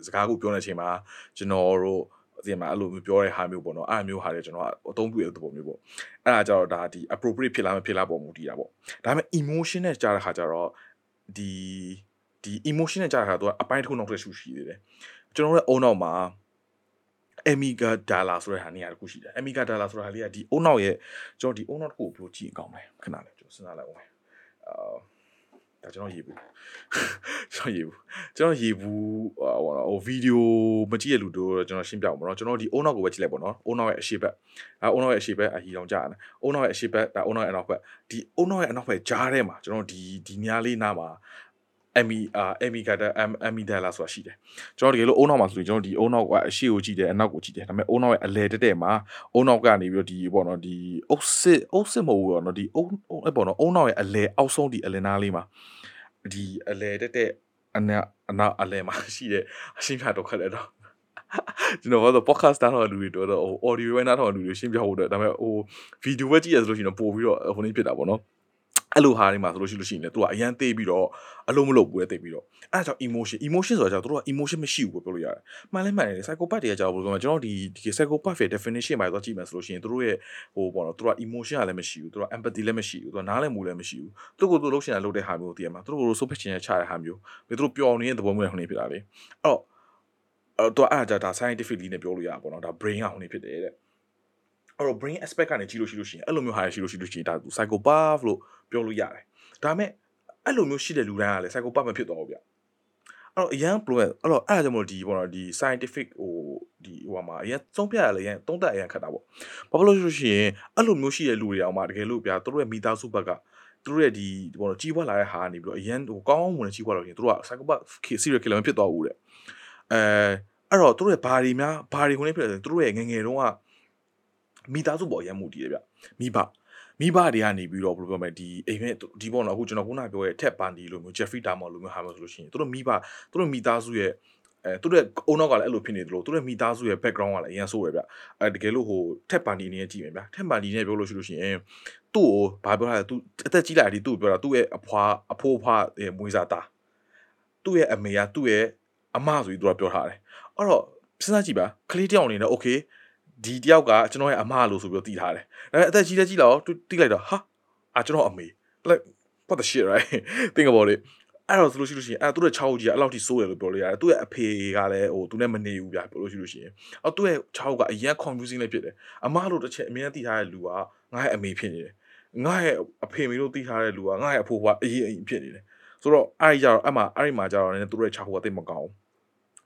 စကားကိုပြောနေချိန်မှာကျွန်တော်တို့ ဒီမှာအဲ့လိုမျိုးပြောတဲ့ဟာမျိုးပေါ့နော်အဲ့မျိုးဟာတွေကျွန်တော်ကအသုံးပြုတဲ့သဘောမျိုးပေါ့အဲ့ဒါကြတော့ဒါဒီ appropriate ဖြစ်လားမဖြစ်လားပုံမူတည်တာပေါ့ဒါပေမဲ့ emotion နဲ့ကြားတဲ့ခါကျတော့ဒီဒီ emotion နဲ့ကြားတဲ့ခါတော့အပိုင်းတစ်ခုနောက်တစ်ခုရှိသေးတယ်ကျွန်တော်တို့အုံနောက်မှာ Amiga Dala ဆိုတဲ့ဟာနေရာတစ်ခုရှိတယ် Amiga Dala ဆိုတာဟာလေးကဒီအုံနောက်ရဲ့ကျွန်တော်ဒီအုံနောက်တစ်ခုကိုဘယ်လိုကြည့်အောင်လဲခဏလေးကျွန်တော်စဉ်းစားလိုက်အောင်အာ ဒါကျွန်တော်ရေးဘူးကျွန်တော်ရေးဘူးကျွန်တော်ရေးဘူးဟိုဟိုဗီဒီယိုမကြည့်ရလူတို့ကျွန်တော်ရှင်းပြအောင်ပေါ့နော်ကျွန်တော်ဒီအုံနောက်ကိုပဲကြည့်လိုက်ပေါ့နော်အုံနောက်ရဲ့အရှိဘက်အဲအုံနောက်ရဲ့အရှိဘက်အဟီတောင်ကြာတယ်အုံနောက်ရဲ့အရှိဘက်ဒါအုံနောက်ရဲ့အနောက်ဘက်ဒီအုံနောက်ရဲ့အနောက်ဘက်ကြားထဲမှာကျွန်တော်ဒီဒီများလေးနားမှာ အမီအာအမီကတာအမီဒါလာဆိုတာရှိတယ်ကျွန်တော်တကယ်လို့အုံနောက်မှာဆိုရင်ကျွန်တော်ဒီအုံနောက်ကအရှိကိုကြည့်တယ်အနောက်ကိုကြည့်တယ်ဒါပေမဲ့အုံနောက်ရဲ့အလဲတက်တက်မှာအုံနောက်ကနေပြီးတော့ဒီပေါ့နော်ဒီအုပ်စစ်အုပ်စစ်မဟုတ်ဘူးပေါ့နော်ဒီအုံအဲ့ပေါ့နော်အုံနောက်ရဲ့အလဲအောက်ဆုံးဒီအလဲနားလေးမှာဒီအလဲတက်တက်အနာအနာအလဲမှာရှိတဲ့အရှင်းပြတော့ခက်တယ်တော့ကျွန်တော်ကတော့ podcast တာတော့လူတွေတော့ဟို audio ပဲနားထောင်လူတွေရှင်းပြဖို့တော့ဒါပေမဲ့ဟို video ပဲကြည့်ရဆိုလို့ရှိရင်ပို့ပြီးတော့ဟိုနေ့ဖြစ်တာပေါ့နော် အဲ့လိုဟာတွေမှာဆိုလို့ရှိလို့ရှိရင်လည်းသူကအရန်သေးပြီးတော့အလုံးမလုံးဘူးလေတိတ်ပြီးတော့အဲ့ဒါကြောင့် emotion emotion ဆိုတာကြောင့်သူတို့က emotion မရှိဘူးပြောလို့ရတယ်မှန်လဲမှန်တယ် psychopath တွေကကြောက်ဘယ်လိုပြောမလဲကျွန်တော်ဒီဒီ psychopath ရဲ့ definition မှာတော့ကြည့်မယ်ဆိုလို့ရှိရင်သူတို့ရဲ့ဟိုပေါ့နော်သူတို့က emotion ကလည်းမရှိဘူးသူတို့က empathy လည်းမရှိဘူးသူကနားလည်မှုလည်းမရှိဘူးသူကိုသူလှုပ်ရှင်တာလုပ်တဲ့ဟာမျိုးတည်ရမှာသူတို့ကို super ချင်ချတဲ့ဟာမျိုးပြီးသူတို့ပျော်နေတဲ့သဘောမျိုးဟိုနေဖြစ်တာလေအဲ့တော့အဲ့တော့အဲ့ဒါဒါ scientifically နဲ့ပြောလို့ရပါပေါ့နော်ဒါ brain ကဟိုနေဖြစ်တယ်တဲ့ အဲ့တော့ brain aspect ကနေကြည့်လို့ရှိလို့ရှိရင်အဲ့လိုမျိုးဟာရှိလို့ရှိလို့ရှိရင်ဒါ psychopath လို့ပြောလို့ရတယ်ဒါပေမဲ့အဲ့လိုမျိုးရှိတဲ့လူတိုင်းကလည်း psychopath မဖြစ်တော့ဘူးဗျအဲ့တော့အရန် pro အဲ့တော့အဲ့ဒါကြောင့်မလို့ဒီပေါ့နော်ဒီ scientific ဟိုဒီဟိုမှာအရန်သုံးပြရလဲရန်သုံးသက်အရန်ခက်တာပေါ့ဘာဖြစ်လို့ဆိုရှင်အဲ့လိုမျိုးရှိတဲ့လူတွေအောင်မှတကယ်လို့ဗျာတို့ရဲ့မိသားစုဘက်ကသူတို့ရဲ့ဒီဘောတော့ကြီးပွားလာတဲ့ဟာကနေပြီးတော့အရန်ဟိုကောင်းကောင်းဝင်ကြီးပွားလာရင်တို့က psychopath serial killer မဖြစ်တော့ဘူးတဲ့အဲအဲ့တော့တို့ရဲ့ဘာတွေများဘာတွေဝင်နေဖြစ်လဲဆိုတို့ရဲ့ငငယ်တုန်းက မိသားစုပေါ်အရန်မှုတည်တယ်ဗျမိဘမိဘတွေကနေပြီးတော့ဘယ်လိုပြောမလဲဒီအိမ်မဲ့ဒီပေါ့နော်အခုကျွန်တော်ခုနပြောရဲ့ထက်ပန်ဒီလိုမျိုး Jeffrey Dahmer လိုမျိုးဟာမျိုးဆိုလို့ရှိရင်သူတို့မိဘသူတို့မိသားစုရဲ့အဲသူတို့ရဲ့အုံနောက်ကလည်းအဲ့လိုဖြစ်နေတယ်လို့သူတို့မိသားစုရဲ့ background ကလည်းအရင်ဆိုးရဗျအဲတကယ်လို့ဟိုထက်ပန်ဒီနေနဲ့ကြည့်မယ်ဗျထက်ပန်ဒီနဲ့ပြောလို့ရှိလို့ရှိရင်သူ့ကိုဘာပြောတာလဲသူအသက်ကြီးလာတယ်သူ့ကိုပြောတာသူ့ရဲ့အဖွာအဖိုးဖွားရဲ့မွေးစားသားသူ့ရဲ့အမေကသူ့ရဲ့အမဆိုပြီးသူကပြောထားတယ်အဲ့တော့စဉ်းစားကြည့်ပါကလေးတယောက်အနေနဲ့ okay ဒီတယောက်ကကျွန်တော်ရဲ့အမလို့ဆိုပြီးတော့တည်ထားတယ်ဒါပေမဲ့အသက်ကြီးလက်ကြီးလာတော့တိလိုက်တော့ဟာအာကျွန်တော်အမေ like what the shit right think about it အဲ့တော့ဆိုလို့ရှိလို့ရှိရင်အဲ့သူ့ရဲ့6ကြီးကအဲ့လောက်ထိစိုးတယ်လို့ပြောလို့ရတယ်သူ့ရဲ့အဖေကလည်းဟိုသူနဲ့မနေဘူးဗျာပြောလို့ရှိလို့ရှိရင်အဲ့သူ့ရဲ့6ကအရင် confusing လေးဖြစ်တယ်အမလို့တစ်ချက်အမြဲတည်ထားတဲ့လူကငါ့ရဲ့အမေဖြစ်နေတယ်ငါ့ရဲ့အဖေမေလို့တည်ထားတဲ့လူကငါ့ရဲ့အဖိုးကအရင်အရင်ဖြစ်နေတယ်ဆိုတော့အဲ့ဒီကြတော့အမှအဲ့ဒီမှာကြတော့လည်းသူ့ရဲ့6ကတိတ်မကောင်းဘူး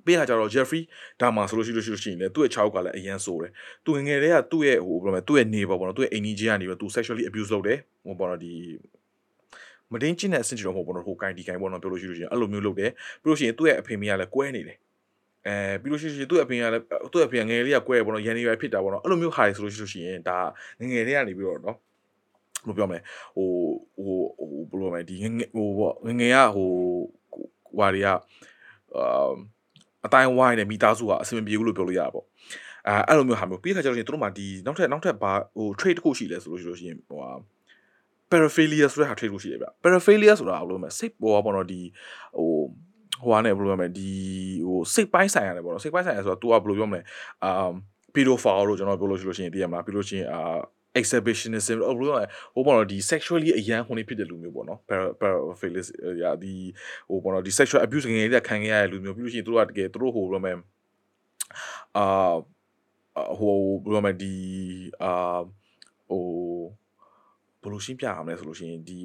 ပေးရကြတော့ Jeffrey ဒါမှဆိုလို့ရှိလို့ရှိလို့ရှိရင်လည်းသူ့ရဲ့6ကလည်းအရန်ဆိုးတယ်သူငငယ်တည်းကသူ့ရဲ့ဟိုဘယ်လိုလဲသူ့ရဲ့နေပေါ့ပေါ့နော်သူ့ရဲ့အိမ်ကြီးကနေပြီးသူ sexually abuse လုပ်တယ်ဟိုပေါ့နော်ဒီမတင်းချင်းတဲ့အဆင့်ကြီးတော့မဟုတ်ပေါ့နော်ဟိုကိုင်ဒီကိုင်ပေါ့နော်ပြောလို့ရှိလို့ရှိရင်အဲ့လိုမျိုးလုပ်တယ်ပြီးလို့ရှိရင်သူ့ရဲ့အဖေမိကလည်းကွဲနေတယ်အဲပြီးလို့ရှိရင်သူ့အဖေကလည်းသူ့အဖေငယ်လေးကကွဲပေါ့နော်ရန်နေရဖြစ်တာပေါ့နော်အဲ့လိုမျိုးဟာတွေဆိုလို့ရှိလို့ရှိရင်ဒါငငယ်လေးကနေပြီးတော့နော်ဘယ်လိုပြောမလဲဟိုဟိုဟိုဘယ်လိုမလဲဒီငငယ်ဟိုပေါ့ငငယ်ကဟိုဟွာတွေကအာ အတိုင်းဝိုင်းနဲ့မိသားစုကအဆင်မပြေဘူးလို့ပြောလို့ရတာပေါ့အဲအဲ့လိုမျိုးဟာမျိုးပြီးခါကျတော့ရှင်တို့မှဒီနောက်ထပ်နောက်ထပ်ဘာဟို trade တစ်ခုရှိလဲဆိုလို့ရှိလို့ရှိရင်ဟိုဟာ paraphilia ဆိုတဲ့ဟာ trade လို့ရှိတယ်ဗျ paraphilia ဆိုတာဘယ်လိုမလဲစိတ်ပေါ်ပေါ့နော်ဒီဟိုဟိုဟာနဲ့ဘယ်လိုပြောမလဲဒီဟိုစိတ်ပိုင်းဆိုင်ရတယ်ပေါ့နော်စိတ်ပိုင်းဆိုင်ရဆိုတာ तू ကဘယ်လိုပြောမလဲအာ pedophile လို့ကျွန်တော်ပြောလို့ရှိလို့ရှိရင်သိရမှာပြီးလို့ရှိရင်အာ exhibitionism ဟိုဘယ်လိုဟိုပေါ့နော်ဒီ sexually အရန်ခုန်နေဖြစ်တဲ့လူမျိုးပေါ့နော် paraphilia ရာဒီဟိုပေါ့နော်ဒီ sexual abuse ငယ်လေးခံခဲ့ရတဲ့လူမျိုးပြီးလို့ရှိရင်တို့ကတကယ်တို့ဟိုဘယ်လိုမလဲအာဟိုဘယ်လိုမလဲဒီအာဟိုဘယ်လိုရှင်းပြရမလဲဆိုလို့ရှိရင်ဒီ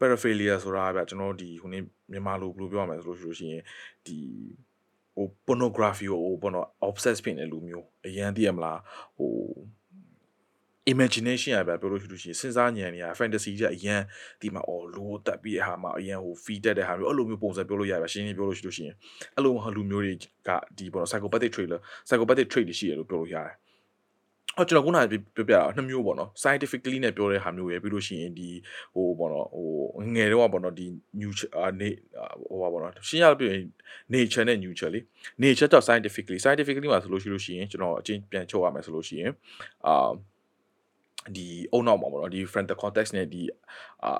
paraphilia ဆိုတာဗျကျွန်တော်ဒီဟိုနေမြန်မာလိုဘယ်လိုပြောရမလဲဆိုလို့ရှိရင်ဒီဟို pornography ကိုဟိုပေါ့နော် obsess ဖြစ်နေလူမျိုးအရန်သိရမလားဟို imagination ရပဲပြောလို့ရှိလို့ရှိရင်စဉ်းစားဉာဏ်တွေက fantasy ကြီးအရန်ဒီမှာအော်လိုတက်ပြီးတဲ့ဟာမှာအရန်ဟို feed တက်တဲ့ဟာမျိုးအဲ့လိုမျိုးပုံစံပြောလို့ရပါရှင်းရှင်းပြောလို့ရှိလို့ရှိရင်အဲ့လိုဟာလူမျိုးတွေကဒီပေါ့နော် psychopathic trait လား psychopathic trait တွေရှိရလို့ပြောလို့ရတယ်ဟောကျွန်တော်ခုနကပြောပြတာနှစ်မျိုးပေါ့နော် scientifically နဲ့ပြောတဲ့ဟာမျိုးရယ်ပြီးလို့ရှိရင်ဒီဟိုပေါ့နော်ဟိုငယ်တော့ပေါ့နော်ဒီ new နေဟိုပါပေါ့နော်ရှင်းရပြရင် nature နဲ့ nature လေ nature တော့ scientifically scientifically မှာဆိုလို့ရှိလို့ရှိရင်ကျွန်တော်အချင်းပြန်ချုပ်ရမယ်ဆိုလို့ရှိရင်အာ ဒီအုံနောက်မှာပေါ့နော်ဒီ frontal cortex နဲ့ဒီအာ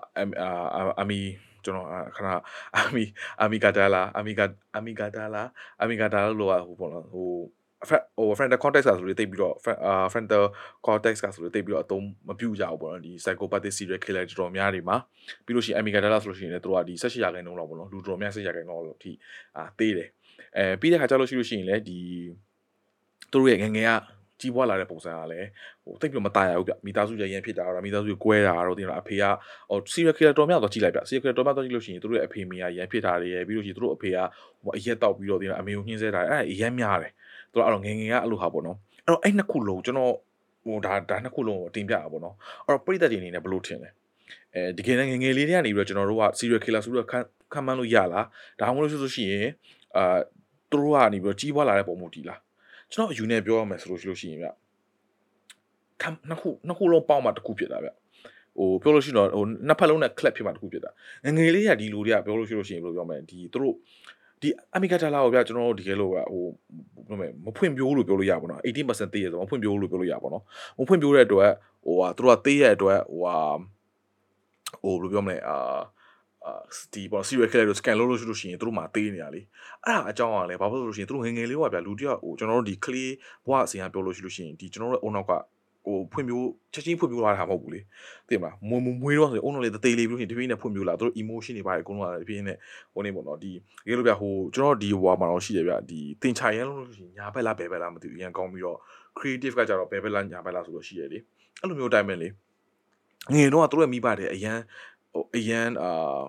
အမီကျွန်တော်ခဏအမီအမီဂါဒါလာအမီဂါအမီဂါဒါလာအမီဂါဒါလာလို့ဟိုပေါ့နော်ဟိုဟို frontal cortex ကဆိုလို့တိတ်ပြီးတော့ frontal cortex ကဆိုလို့တိတ်ပြီးတော့အသုံးမပြုကြဘူးပေါ့နော်ဒီ psychopathic serial killer တော်တော်များတွေမှာပြီးလို့ရှိရင် amygdala ဆိုလို့ရှိရင်လည်းတို့ကဒီ18ရာခိုင်နှုန်းလောက်ပေါ့နော်လူတော်များ18ရာခိုင်နှုန်းလောက်ထိအာသေးတယ်အဲပြီးတဲ့ခါကျလို့ရှိလို့ရှိရင်လည်းဒီသူတို့ရဲ့ငငယ်က ကြီးပွားလာတဲ့ပုံစံကလည်းဟိုတိတ်ပြီးမตายရဘူးဗျမိသားစုရဲ့ရန်ဖြစ်တာတော့မိသားစုကိုကွဲတာတော့တင်တော့အဖေကဟို serial killer တော်များတော့ကြည့်လိုက်ဗျ serial killer တော်များတော့ကြည့်လို့ရှိရင်သူတို့ရဲ့အဖေမိကရန်ဖြစ်တာတွေရဲ့ပြီးလို့ရှိရင်သူတို့အဖေကဟိုအရက်တောက်ပြီးတော့တင်တော့အမေကိုညှင်းဆဲတာအဲ့ဒါအရက်များတယ်သူတို့အဲ့တော့ငငယ်ကအဲ့လိုဟာပေါ့နော်အဲ့တော့အဲ့နှစ်ခုလုံးကျွန်တော်ဟိုဒါဒါနှစ်ခုလုံးကိုတင်ပြတာပေါ့နော်အဲ့တော့ပြိသက်တွေအနေနဲ့ဘယ်လိုထင်လဲအဲဒီကနေ့ငငယ်လေးတွေကနေပြီးတော့ကျွန်တော်တို့က serial killer ဆိုတော့ခံခံမှန်းလို့ရလားဒါမှမဟုတ်ဆိုရှင်အာသူတို့ကနေပြီးတော့ကြီးပွားလာတဲ့ပုံမူတည်လား ကျွန်တော်အယူနဲ့ပြောရမယ်ဆိုလို့ရှိလို့ရှိရင်ဗျခံနှစ်ခုနှစ်ခုလုံးပေါင်းမှတစ်ခုဖြစ်တာဗျဟိုပြောလို့ရှိရင်တော့ဟိုနှစ်ဖက်လုံးနဲ့ clap ဖြစ်မှတစ်ခုဖြစ်တာငငယ်လေးကဒီလူတွေကပြောလို့ရှိလို့ရှိရင်ဘယ်လိုပြောမလဲဒီသူတို့ဒီအမီဂါတာလာကိုဗျကျွန်တော်တို့ဒီကဲလို့ဟိုဘယ်လိုမဖွင့်ပြိုးလို့ပြောလို့ရပါတော့18%သေးရဆိုမဖွင့်ပြိုးလို့ပြောလို့ရပါတော့မဖွင့်ပြိုးတဲ့အတွက်ဟိုဟာသူတို့ကသေးရတဲ့အတွက်ဟိုဟာဟိုဘယ်လိုပြောမလဲအာအာ ဒီပေါ့ serial killer တို့ scan လုပ်လို့ရှိလို့ရှိရင်တို့မှသေးနေရလေအဲ့ဒါအကြောင်းကလည်းဘာဖြစ်လို့ရှိရင်တို့ငငယ်လေးကဗျာလူတယောက်ဟိုကျွန်တော်တို့ဒီ clay ဘဝအစီအရင်ပြောလို့ရှိလို့ရှိရင်ဒီကျွန်တော်တို့အုံနောက်ကဟိုဖွင့်ပြိုးချက်ချင်းဖွင့်ပြိုးလာတာမဟုတ်ဘူးလေသိမလားမွေးမွေးတော့ဆိုအုံနောက်လေးသေးလေးပြီးလို့ရှိရင်ဒီပြင်းနဲ့ဖွင့်ပြိုးလာတို့ emotion တွေပါတယ်အကုန်လုံးကဒီပြင်းနဲ့ဟိုနေပေါ့နော်ဒီရေလို့ဗျာဟိုကျွန်တော်ဒီဟိုမှာတော့ရှိတယ်ဗျာဒီတင်ချရန်လို့ရှိရင်ညာဘက်လားဘယ်ဘက်လားမသိဘူးရန်ကောင်းပြီးတော့ creative ကကြတော့ဘယ်ဘက်လားညာဘက်လားဆိုလို့ရှိရလေအဲ့လိုမျိုးအတိုင်းပဲလေငယ်တော့ကတို့ရဲ့မိဘတွေအရန် ဟိုအရန်အာ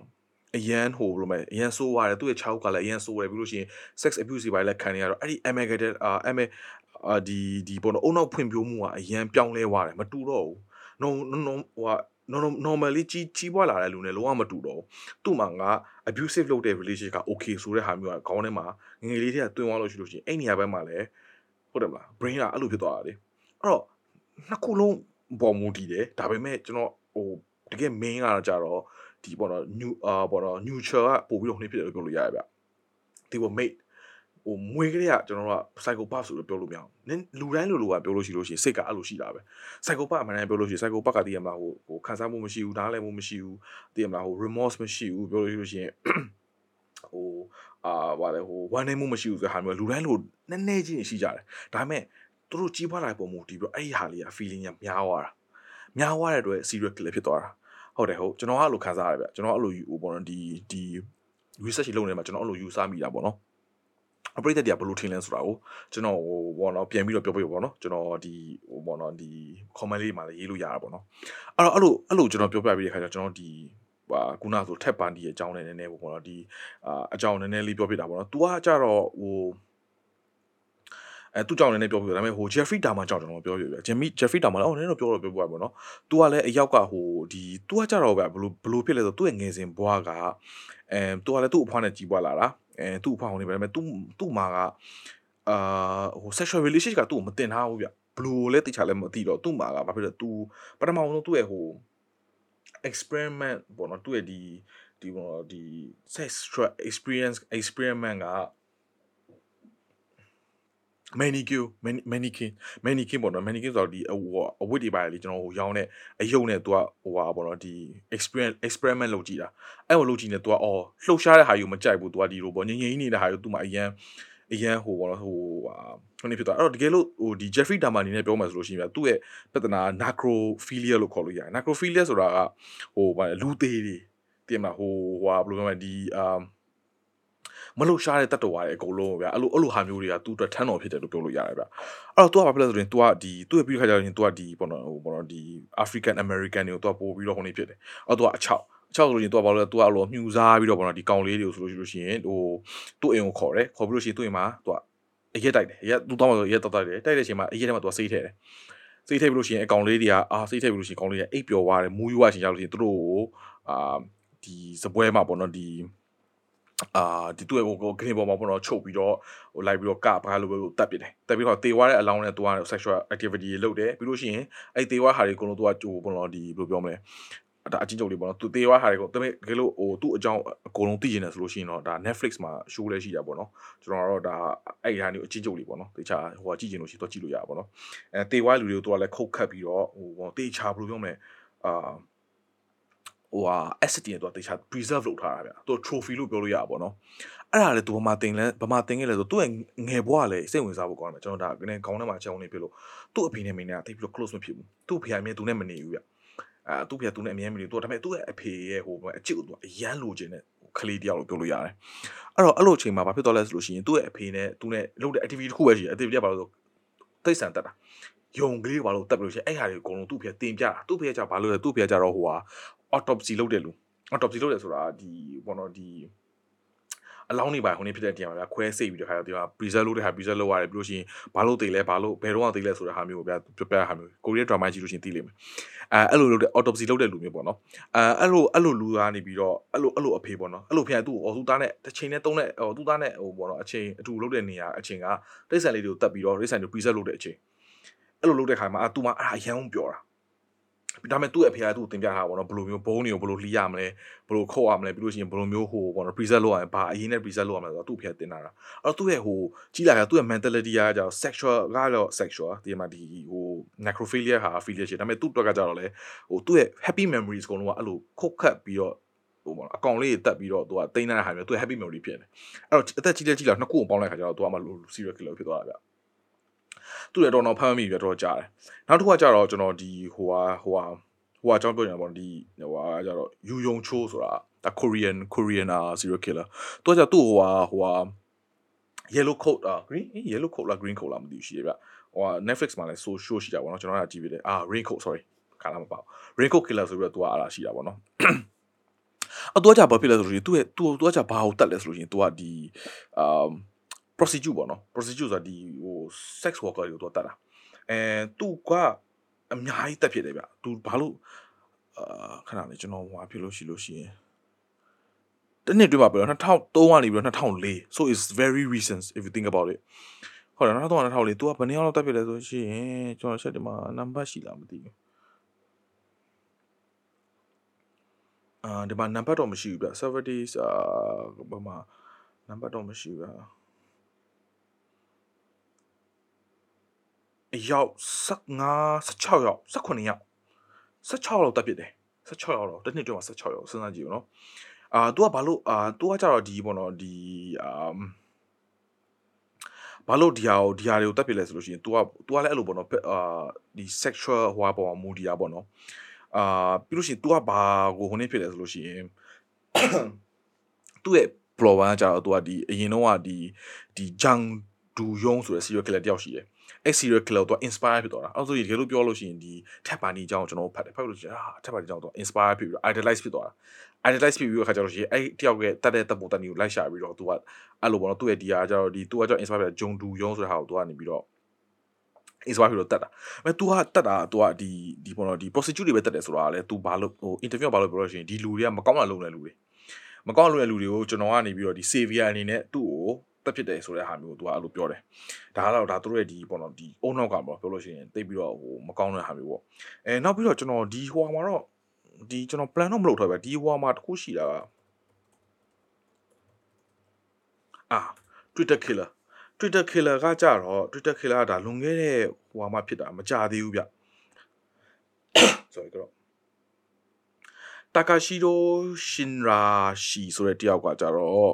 အရန်ဟိုဘယ်လိုမလဲအရန်ဆိုးသွားတယ်သူ့ရဲ့6ကလည်းအရန်ဆိုးတယ်ပြီးလို့ရှိရင် sex abuse တွေပါလည်းခံနေရတော့အဲ့ဒီ amalgamated အာ am အာဒီဒီပေါ်တော့အုံနောက်ဖွင့်ပြိုးမှုကအရန်ပြောင်းလဲသွားတယ်မတူတော့ဘူး no no ဟို normally ကြီးကြီးပွားလာတဲ့လူနဲ့လုံးဝမတူတော့ဘူးသူ့မှာငါ abusive လုပ်တဲ့ relationship က okay ဆိုတဲ့ဟာမျိုးကခေါင်းထဲမှာငငယ်လေးတွေကတွင်းသွားလို့ရှိလို့ရှိရင်အဲ့နေရာဘက်မှာလည်းဟုတ်တယ်မလား brain ကအဲ့လိုဖြစ်သွားတာလေအဲ့တော့နှစ်ခုလုံးပေါ်မူတည်တယ်ဒါပေမဲ့ကျွန်တော်ဟို တကယ် main ကတော့ကြတော့ဒီပေါ့နော် new အာပေါ့နော် neutral ကပို့ပြီးတော့နှိမ့်ဖြစ်တယ်လို့ပြောလို့ရရဗျဒီပေါ် mate ဟိုမွေကလေးကကျွန်တော်တို့က psychopath ဆိုလို့ပြောလို့မရဘူးနင်းလူတိုင်းလူလူကပြောလို့ရှိလို့ရှိရင်စိတ်ကအဲ့လိုရှိတာပဲ psychopath အမှန်တမ်းပြောလို့ရှိရင် psychopath ကတည်ရမလားဟိုဟိုခံစားမှုမရှိဘူးနားလည်မှုမရှိဘူးတည်ရမလားဟို remorse မရှိဘူးပြောလို့ရှိလို့ရှိရင်ဟိုအာဗါလဲဟိုဝမ်းနေမှုမရှိဘူးဆိုတဲ့ဟာမျိုးလူတိုင်းလူနည်းနည်းချင်းရှိကြတယ်ဒါပေမဲ့သူတို့ကြီးပွားလာတဲ့ပုံမူတည်ပြီးတော့အဲ့ဒီဟာလေးက feeling ကများသွားတာများသွားတဲ့အတွက် serial killer ဖြစ်သွားတာ ဟုတ်တယ်ဟုတ်ကျွန်တော်ကအဲ့လိုခံစားရတယ်ဗျကျွန်တော်အဲ့လိုဟိုပေါ့နော်ဒီဒီ research လုပ်နေမှာကျွန်တော်အဲ့လိုယူဆမိတာပေါ့နော်အပရိသတ်တွေကဘယ်လိုထင်လဲဆိုတာကိုကျွန်တော်ဟိုဘောနော်ပြန်ပြီးတော့ပြောပြပေါ့နော်ကျွန်တော်ဒီဟိုဘောနော်ဒီ comment လေးမှာလည်းရေးလို့ရတာပေါ့နော်အဲ့တော့အဲ့လိုအဲ့လိုကျွန်တော်ပြောပြပြီးတဲ့ခါကျကျွန်တော်ဒီဟာခုနဆိုထက်ပန်ဒီရဲ့အကြောင်းနဲ့နည်းနည်းပေါ့နော်ဒီအာအကြောင်းနည်းနည်းလေးပြောပြတာပေါ့နော် तू ကကြတော့ဟို အဲသူ့ကြောင့်လည်းပြောပြဒါပေမဲ့ဟို Jeffrey Dahmer ကြောင့်ကျွန်တော်ပြောပြပြ Jimmy Jeffrey Dahmer လည်းအော်နည်းတော့ပြောတော့ပြောပြပါပေါ့နော်။ तू ကလည်းအယောက်ကဟိုဒီ तू ကကြတော့ဗျဘလို့ဘလို့ဖြစ်လဲဆိုသူ့ရဲ့ငယ်စဉ်ဘွားကအဲ तू ကလည်းသူ့အဖွားနဲ့ကြီးပွားလာတာအဲသူ့အဖွားဟိုနေပဲဒါပေမဲ့ तू သူ့မှာကအာဟို sexual relationship ကသူ့ကိုမတင်ထားဘူးဗျဘလို့လဲတိချာလည်းမသိတော့သူ့မှာကဘာဖြစ်လဲ तू ပထမဆုံးသူ့ရဲ့ဟို experiment ပေါ့နော်သူ့ရဲ့ဒီဒီပေါ့ဒီ sex experience experiment က manicure mannequin mannequin ပေါ့နော် mannequin ဆိုတော့ဒီအဝတ်တွေပါလေကျွန်တော်ဟိုရောင်းတဲ့အယုံနဲ့ तू ကဟိုဟာပေါ့နော်ဒီ experiment experiment လုပ်ကြည့်တာအဲ့လိုလုပ်ကြည့်နေ तू ကအော်လှုပ်ရှားတဲ့ဟာယူမကြိုက်ဘူး तू ကဒီလိုပေါ့ငငိမ့်နေတဲ့ဟာယူ तू မှအရန်အရန်ဟိုပေါ့နော်ဟိုဟာခဏဖြစ်သွားအဲ့တော့တကယ်လို့ဟိုဒီ Jeffrey Dahmer အနေနဲ့ပြောမှဆိုလို့ရှိရင်သူ့ရဲ့ပြဿနာ necrophilia လို့ခေါ်လို့ရတယ် necrophilia ဆိုတာကဟိုဗာလူသေးတွေတည်မလားဟိုဟိုဟာဘယ်လိုပြောမလဲဒီအာ မလှရှားတဲ့တတ်တော်ရတယ်အကုန်လုံးဗျာအဲ့လိုအဲ့လိုဟာမျိုးတွေကသူ့အတွက်ထမ်းတော်ဖြစ်တယ်လို့ပြောလို့ရတယ်ဗျာအဲ့တော့ तू ကဘာဖြစ်လဲဆိုရင် तू ကဒီသူ့ရဲ့ပြီးခါကျရင် तू ကဒီပေါ့နော်ဟိုပေါ့နော်ဒီ African American တွေကို तू ကပို့ပြီးတော့ဟိုနေဖြစ်တယ်အဲ့တော့ तू ကအချောက်အချောက်ဆိုလို့ရင် तू ကဘာလို့လဲ तू ကအဲ့လိုမြူစားပြီးတော့ပေါ့နော်ဒီကောင်လေးတွေကိုဆိုလို့ရှိရင်ဟိုသူ့အိမ်ကိုခေါ်တယ်ခေါ်ပြီးလို့ရှိရင်သူ့အိမ်မှာ तू ကအရက်တိုက်တယ်အရက်သူ့တော့မှဆိုရက်တိုက်တယ်တိုက်တဲ့အချိန်မှာအရက်ထဲမှာ तू ကစိတ်ထဲတယ်စိတ်ထိပ်ပြီးလို့ရှိရင်အကောင်လေးတွေကအာစိတ်ထိပ်ပြီးလို့ရှိရင်ကောင်လေးတွေအိပ်ပျော်သွားတယ်မူးရွားချင်ကြလို့ရှိရင်သူတို့ကိုအာဒီစပွဲမှာပေါ့နော်ဒီ အာဒီသူ့ရဲ့ဟိုဂရင်းပေါ်မှာပေါ့နော်ချုပ်ပြီးတော့ဟိုလိုက်ပြီးတော့ကဘာလို့ပဲတက်ပြတယ်တက်ပြီးတော့တေဝါတဲ့အလောင်းနဲ့သူက sexual activity တွေလုပ်တယ်ပြီးလို့ရှိရင်အဲ့တေဝါဟာတွေအကုန်လုံးသူကဟိုပေါ့နော်ဒီဘယ်လိုပြောမလဲဒါအချင်းချုပ်လေးပေါ့နော်သူတေဝါဟာတွေကိုတမင်ကလေးဟိုသူ့အကြောင်းအကုန်လုံးသိကျင်တယ်ဆိုလို့ရှိရင်တော့ဒါ Netflix မှာ show လေးရှိတာပေါ့နော်ကျွန်တော်တော့ဒါအဲ့ဒီဟာမျိုးအချင်းချုပ်လေးပေါ့နော်တေချာဟိုကကြည့်ကျင်လို့ရှိတော့ကြည့်လို့ရပါပေါ့နော်အဲတေဝါလူတွေကိုသူကလည်းခုတ်ခတ်ပြီးတော့ဟိုပေါ့တေချာဘယ်လိုပြောမလဲအာ ဟိုဟာ asset တွေတော့တခြား preserve လုပ်ထားတာဗျာသူ trophy လို့ပြောလို့ရပါဘောနော်အဲ့ဒါလည်းသူဘာမှတင်လဲဘာမှတင်ခဲ့လဲဆိုသူ့ရဲ့ငယ်ဘွားလည်းစိတ်ဝင်စားဖို့ကောင်းတယ်ကျွန်တော်ဒါကနေခေါင်းထဲမှာချက်အောင်နေပြလို့သူ့အဖေနဲ့မိန်းနဲ့တိတ်ပြီးတော့ close မဖြစ်ဘူးသူ့ဖေကမင်းသူနဲ့မနေဘူးဗျအာသူ့ဖေကသူနဲ့အမြဲမနေဘူးသူဒါပေမဲ့သူ့ရဲ့အဖေရဲ့ဟိုအချစ်ကိုသူအရန်လိုချင်တဲ့ကလေးတယောက်လို့ပြောလို့ရတယ်အဲ့တော့အဲ့လိုအချိန်မှာဘာဖြစ်သွားလဲဆိုလို့ရှိရင်သူ့ရဲ့အဖေနဲ့သူနဲ့လုပ်တဲ့ activity တစ်ခုပဲရှိတယ် activity ကဘာလို့ဆိုတိတ်ဆန်တက်တာယုံကလေးဘာလို့တက်ပြီးလို့ရှိရင်အဲ့ဟာတွေအကုန်လုံးသူ့ဖေတင်ပြတာသူ့ဖေကကြာဘာလို့လဲသူ့ဖေကကြာတော့ဟိုဟာဟ autopsy လုပ်တယ်လူ autopsy လုပ်တယ်ဆိုတာဒီဘောနော်ဒီအလောင်းနေပါဟိုနေဖြစ်တဲ့တရားမှာဗျာခွဲစိတ်ပြီးတခါတော့ဒီမှာ preserve လုပ်တဲ့ဟာ preserve လုပ်ရတယ်ပြီးလို့ရှိရင်ဘာလို့တည်လဲဘာလို့ဘယ်တော့မှတည်လဲဆိုတဲ့ဟာမျိုးကိုဗျာပြပြဟာမျိုးကိုရီးယား drama ကြည့်လို့ရှိရင်သိလိမ့်မယ်အဲအဲ့လိုလုပ်တဲ့ autopsy လုပ်တဲ့လူမျိုးပေါ့နော်အဲအဲ့လိုအဲ့လိုလူကနေပြီးတော့အဲ့လိုအဲ့လိုအဖေပေါ့နော်အဲ့လိုဖေကသူ့ဟိုသူ့သားနဲ့တစ်ချိန်နဲ့တုံးတဲ့ဟိုသူ့သားနဲ့ဟိုပေါ့နော်အချိန်အတူလုပ်တဲ့နေရာအချိန်ကတိတ်ဆန်လေးတွေကိုတတ်ပြီးတော့တိတ်ဆန်တွေ preserve လုပ်တဲ့အချိန်အဲ့လိုလုပ်တဲ့ခါမှာအတူမှာအဲ့အရန်ပြောတာ ဒါပေမဲ့သူ့အဖေကသူ့ကိုတင်ပြထားပါတော့ဘယ်လိုမျိုးဘုံတွေကိုဘယ်လိုလှီးရမလဲဘယ်လိုခုတ်ရမလဲပြီးလို့ရှိရင်ဘယ်လိုမျိုးဟိုပေါ့နော် preset လုပ်ရရင်ဘာအရင်နဲ့ preset လုပ်ရမလဲဆိုတော့သူ့အဖေကတင်တာအဲ့တော့သူ့ရဲ့ဟိုကြီးလာကသူ့ရဲ့ mentality ကကြောင့် sexual ကတော့ sexual ဒီမှာဒီဟို necrophilia ဟာ philia ရှိဒါပေမဲ့သူ့အတွက်ကကြတော့လေဟိုသူ့ရဲ့ happy memories ကုန်လုံးကအဲ့လိုခုတ်ခတ်ပြီးတော့ဟိုပေါ့အကောင်လေးတက်ပြီးတော့သူကတိန်းနေတဲ့ဟာမျိုးသူ happy memory ဖြစ်နေအဲ့တော့အသက်ကြီးတဲ့ကြီးလာနှစ်ခုကိုပေါင်းလိုက်ခါကျတော့သူကမှ serial killer ဖြစ်သွားတာဗျ သူ့ရဲ့တော်တော်ဖမ်းမိပြီးတော့ကြားတယ်နောက်တစ်ခုကကြတော့ကျွန်တော်ဒီဟိုဟာဟိုဟာဟိုအကြောင်းပြောနေတာပေါ့ဒီဟိုဟာကျတော့ယူယုံချိုးဆိုတာဒါ Korean Korean serial killer သူကကျသူ့ဟိုဟာဟိုဟာ yellow coat အာ green yellow coat လား green coat လားမသိဘူးရှိရဗျဟိုဟာ Netflix မှာလည်း so show ရှိတာပေါ့နော်ကျွန်တော်ကကြည့်ပြီးတယ်အာ rain coat sorry ခါလာမပေါ့ rain coat killer ဆိုပြီးတော့သူကအားလာရှိတာပေါ့နော်အတော့ကြဘာဖြစ်လဲဆိုလို့သူ့ရဲ့သူသူကကြဘာကိုတက်လဲဆိုလို့ရှိရင်သူကဒီအမ် prostitute ပေါ့နော် prostitute ဆိုတာဒီဟို sex worker တွေကိုသူကတက်တာအဲသူကအများကြီးတက်ဖြစ်တယ်ဗျသူဘာလို့အာခဏလေးကျွန်တော်ဟိုဟာဖြစ်လို့ရှိလို့ရှိရင်တနစ်တွေ့ပါပြော2003ကနေပြီးတော့2004 so it's very recent if you think about it ဟုတ်တယ်2003 2004 तू ကဘယ်နှစ်ယောက်လောက်တက်ဖြစ်လဲဆိုရှင်ကျွန်တော်ချက်ဒီမှာနံပါတ်ရှိလားမသိဘူးအာဒီမှာနံပါတ်တော့မရှိဘူးဗျ server days အာဘာမှနံပါတ်တော့မရှိဘူးဗျ ယောက်15 16ယောက်18ယောက်16လောက်တက်ဖြစ်တယ်16ယောက်တော့တစ်နှစ်ကျော်မှာ16ယောက်စဉ်းစားကြည့်ဦးနော်အာ तू ကဘာလို့အာ तू ကကြတော့ဒီပေါ့နော်ဒီအာဘာလို့ဒီဟာကိုဒီဟာတွေကိုတက်ပြလဲဆိုလို့ရှိရင် तू က तू ကလည်းအဲ့လိုပေါ့နော်အာဒီ sexual ဟွာပေါ်မှာမူဒီယာပေါ့နော်အာပြီးလို့ရှိရင် तू ကဘာကိုဟိုနေဖြစ်လဲဆိုလို့ရှိရင်သူ့ရဲ့ blog ကကြတော့ तू ကဒီအရင်တော့ကဒီဒီ jang du yong ဆိုတဲ့ serial killer တယောက်ရှိတယ် အဲ့ serial killer တော့ inspire ဖြစ်သွားတာအဲ့ဆိုရင်တကယ်လို့ပြောလို့ရှိရင်ဒီထက်ပါနီအကြောင်းကျွန်တော်ဖတ်တယ်ဖတ်လို့ရှိရင်ဟာထက်ပါနီအကြောင်းတော့ inspire ဖြစ်ပြီးတော့ idolize ဖြစ်သွားတာ idolize ဖြစ်ပြီးတော့ခါကျတော့ရှိရင်အဲ့တယောက်ရဲ့တက်တဲ့တပ်ပေါ်တက်နီကိုလိုက်ရှာပြီးတော့သူကအဲ့လိုပေါ့နော်သူ့ရဲ့ဒီဟာကျတော့ဒီသူကကျတော့ inspire ဖြစ်ဂျုံဒူယုံဆိုတဲ့ဟာကိုသူကနေပြီးတော့ inspire ဖြစ်တော့တက်တာအဲ तू ကတက်တာ तू ကဒီဒီပေါ့နော်ဒီ prostitute တွေပဲတက်တယ်ဆိုတာကလည်း तू ဘာလို့ဟို interview ဘာလို့ပြောလို့ရှိရင်ဒီလူတွေကမကောင်းတာလုပ်နေတဲ့လူတွေမကောင်းတဲ့လူတွေကိုကျွန်တော်ကနေပြီးတော့ဒီ savior အနေနဲ့သူ့ကို တက်ဖြစ်တယ်ဆိုတဲ့ဟာမျိုးသူကအဲ့လိုပြောတယ်ဒါကတော့ဒါသူတို့ရဲ့ဒီပေါ့နော်ဒီအုံနောက်ကပေါ့ပြောလို့ရှိရင်တိတ်ပြီးတော့ဟိုမကောင်းတဲ့ဟာမျိုးပေါ့အဲနောက်ပြီးတော့ကျွန်တော်ဒီဟိုမှာတော့ဒီကျွန်တော် plan တော့မလုပ်ထားပဲဒီဟိုမှာတခုရှိတာကအာ Twitter killer Twitter killer ကကြတော့ Twitter killer ကဒါလွန်ခဲ့တဲ့ဟိုမှာဖြစ်တာမကြသေးဘူးဗျ sorry ကတော့တာကာရှိတိုရှင်ရာရှီဆိုတဲ့တယောက်ကကြတော့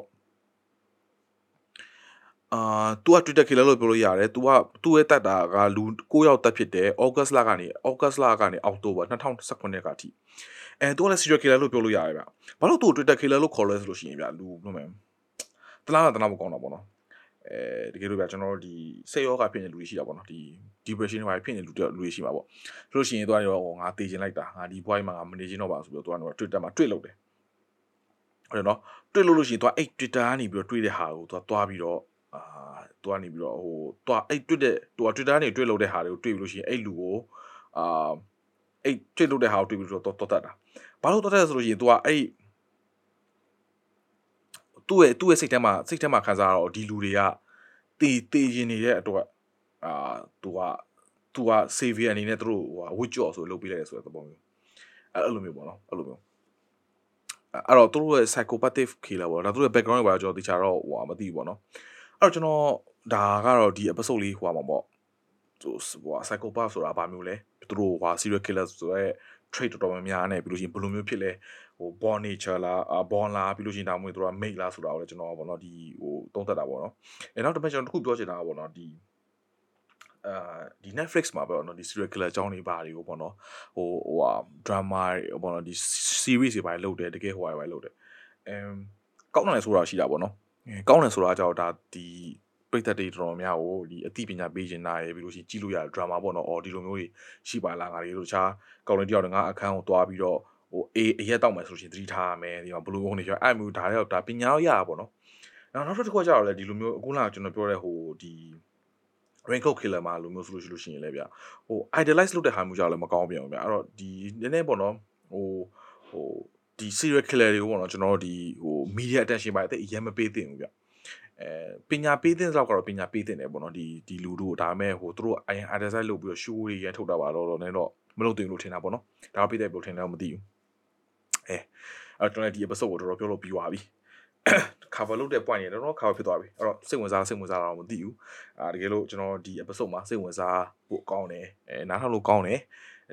အာ तू က Twitter killer လို့ပြောလို့ရတယ် तू ကသူ့ရဲ့တက်တာကလူ9ယောက်တက်ဖြစ်တယ် August လကနေ August လကနေ October 2019ကအထိအဲ तू ကလည်း serial killer လို့ပြောလို့ရတယ်ဗျဘာလို့ तू Twitter killer လို့ခေါ်လဲဆိုလို့ရှိရင်ဗျလူဘယ်လိုမလဲတလားတလားမကောင်းတော့ဘောနော်အဲတကယ်လို့ဗျကျွန်တော်တို့ဒီစိတ်ရောဂါဖြစ်နေလူတွေရှိတာပေါ့နော်ဒီ depression တွေဖြစ်နေလူတွေလူတွေရှိမှာပေါ့ဆိုလို့ရှိရင်သူကတော့ငါတေးချင်လိုက်တာငါဒီ boy မှာငါမနေချင်တော့ပါဆိုပြီးတော့သူကတော့ Twitter မှာတွေ့လို့တယ်ဟုတ်တယ်နော်တွေ့လို့လို့ရှိရင်သူကအဲ့ Twitter ကနေပြီးတော့တွေ့တဲ့ဟာကိုသူကသွားပြီးတော့ အာသူကနေပြီးတော့ဟိုသူကအဲ့တွေ့တဲ့သူက Twitter ကနေတွေ့လို့တဲ့ဟာတွေကိုတွေ့ပြီးလို့ရှိရင်အဲ့လူကိုအာအဲ့တွေ့လို့တဲ့ဟာကိုတွေ့ပြီးတော့တော်တတ်တာဘာလို့တော်တတ်လဲဆိုလို့ရှိရင်သူကအဲ့သူ့ရဲ့သူ့ရဲ့စိတ်ထဲမှာစိတ်ထဲမှာခံစားရတော့ဒီလူတွေကတေးတေးရင်နေတဲ့အတွက်အာသူကသူက savior အနေနဲ့သူတို့ဟိုဝစ်ကြော့ဆိုလုပ်ပေးလိုက်ရဆိုတဲ့သဘောမျိုးအဲ့လိုမျိုးပေါ့နော်အဲ့လိုမျိုးအဲ့တော့သူတို့ရဲ့ psychopathic killer ပေါ့ဒါသူတို့ရဲ့ background ကိုပါကျွန်တော်တခြားတော့ဟိုမသိဘူးပေါ့နော် အဲ့တော့ကျွန်တော်ဒါကတော့ဒီ episode လေးဟိုမှာပေါ့သူဟို psychopath ဆိုတာဘာမျိုးလဲသူတို့ဟို serial killer ဆိုတဲ့ trait တော်တော်များများနဲ့ပြီးလို့ရှိရင်ဘယ်လိုမျိုးဖြစ်လဲဟို born nature လား born လားပြီးလို့ရှိရင်ဒါမှမဟုတ်သူတို့က mate လားဆိုတာကိုလည်းကျွန်တော်ပေါ့နော်ဒီဟိုသုံးသပ်တာပေါ့နော်အဲနောက်တစ်ပတ်ကျွန်တော်တခုပြောချင်တာပေါ့နော်ဒီအာဒီ Netflix မှာပေါ့နော်ဒီ serial killer အကြောင်းတွေပါတွေကိုပေါ့နော်ဟိုဟိုဟာ drama တွေပေါ့နော်ဒီ series တွေပါလုပ်တယ်တကယ်ဟိုဟာတွေပါလုပ်တယ်အမ်ကောင်းတယ်ဆိုတာရှိတာပေါ့နော် ကောင်းတယ်ဆိုတာကြောင့်ဒါဒီပရိသတ်တွေတော်တော်များကိုဒီအသိပညာပေးနေတာရယ်ပြီးလို့ရှိရင်ကြည့်လို့ရတယ် drama ပေါ့နော်အော်ဒီလိုမျိုးတွေရှိပါလားငါတွေတို့တခြားကောင်းတဲ့တယောက်တည်းငါအခန်းကိုတွားပြီးတော့ဟိုအေးအရက်တောက်မယ်ဆိုလို့ရှိရင်သတိထားရမယ်ဒီမှာဘလူးဘုံတွေကျော်အဲ့မျိုးဒါတော့ဒါပညာတော့ရတာပေါ့နော်နောက်နောက်တစ်ခုကျတော့လေဒီလိုမျိုးအခုလာကျွန်တော်ပြောတဲ့ဟိုဒီ raincoat killer မှာလိုမျိုးဆိုလို့ရှိလို့ရှိရင်လည်းဗျဟို idolize လုပ်တဲ့ဟာမျိုးကြောင့်လည်းမကောင်းပြန်ဘူးဗျအဲ့တော့ဒီနည်းနည်းပေါ့နော်ဟိုဟို ဒီ serial killer တွေကိုပေါ့နော်ကျွန်တော်တို့ဒီဟို media attention ပါတဲ့အရင်မပေးသင့်ဘူးဗျအဲပညာပေးတဲ့လောက်ကတော့ပညာပေးတဲ့တယ်ပေါ့နော်ဒီဒီလူတို့ဒါပေမဲ့ဟိုသူတို့ iron advertise လုပ်ပြီးတော့ show တွေရထုတ်တာပါတော့တော့လည်းတော့မလုပ်သင့်ဘူးလို့ထင်တာပေါ့နော်ဒါတော့ပြတဲ့ဘယ်လိုထင်လဲမသိဘူးအဲအဲ့တော့ဒီ episode ကိုတော်တော်ပြောလို့ပြီးသွားပြီ cover လုပ်တဲ့ point တွေတော့ cover ဖြစ်သွားပြီအဲ့တော့စိတ်ဝင်စားစိတ်ဝင်စားတာတော့မသိဘူးအာတကယ်လို့ကျွန်တော်ဒီ episode မှာစိတ်ဝင်စားဖို့ကောင်းတယ်အဲနားထောင်လို့ကောင်းတယ်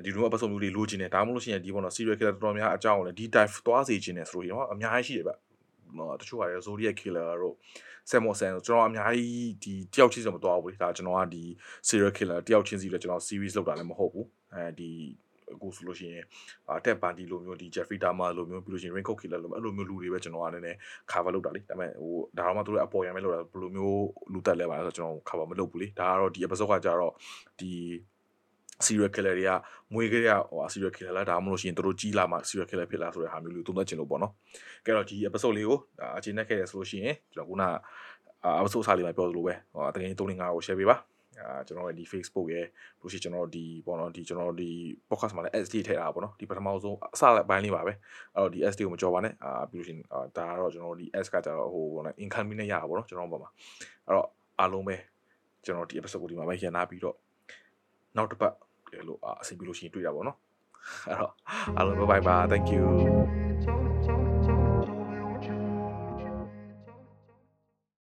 ဒီလို episode မျိုးတွေလိုချင်တယ်ဒါမှမဟုတ်လို့ရှိရင်ဒီပေါ့နော် serial killer တော်တော်များအကြောင်းကိုလည်းဒီ type သွားစေချင်တယ်ဆိုလို့ရင်တော့အများကြီးရှိတယ်ဗျတချို့ဟာရ Zodiac killer တို့ဆယ်မော်ဆန်ကျွန်တော်အများကြီးဒီတယောက်ချင်းစမတော်ဘူးလေဒါကျွန်တော်ကဒီ serial killer တယောက်ချင်းစီလည်းကျွန်တော် series လောက်တာလည်းမဟုတ်ဘူးအဲဒီအခုဆိုလို့ရှိရင်အာတက်ပါတီလိုမျိုးဒီ Jeffrey Dahmer လိုမျိုးပြီးလို့ရှိရင် Raincoat Killer လိုမျိုးအဲ့လိုမျိုးလူတွေပဲကျွန်တော်ကလည်းနည်း cover လုပ်တာလေဒါပေမဲ့ဟိုဒါတော့မှသူတို့အပေါ်ရမ်းပဲလုပ်တာဘယ်လိုမျိုးလူတက်လဲပါလဲဆိုတော့ကျွန်တော် cover မလုပ်ဘူးလေဒါကတော့ဒီ episode ကကြတော့ဒီ serial killer တွေကမွေးကြရဟို serial killer လားဒါမှမဟုတ်ရှင်တို့ကြီးလာမှ serial killer ဖြစ်လာဆိုတဲ့ဟာမျိုးလေးသုံးသပ်ချင်လို့ပေါ့နော်ကဲတော့ဒီ episode လေးကိုအချိန်နဲ့ခဲ့ရဆိုလို့ရှိရင်ကျွန်တော်ခုန episode စားလေးမှာပြောသလိုပဲဟိုတကယ်3 5ကို share ပေးပါအာကျွန်တော်ရဲ့ဒီ Facebook ရဲ့လို့ရှိကျွန်တော်ဒီပေါ့နော်ဒီကျွန်တော်ဒီ podcast မှာလည်း SD ထည့်တာပေါ့နော်ဒီပထမဆုံးအစလိုက်ပိုင်းလေးပါပဲအဲ့တော့ဒီ SD ကိုမကြော်ပါနဲ့အာပြီးလို့ရှိရင်ဒါကတော့ကျွန်တော်ဒီ S ကကြတော့ဟိုပေါ့နော် income နဲ့ရတာပေါ့နော်ကျွန်တော်ဘက်မှာအဲ့တော့အားလုံးပဲကျွန်တော်ဒီ episode ကိုဒီမှာပဲရန်နာပြီးတော့နောက်တစ်ပတ် လို့အဆင်ပြေလို့ရှိရင်တွေ့တာပေါ့နော်အဲ့တော့အားလုံး bye bye ပါ thank you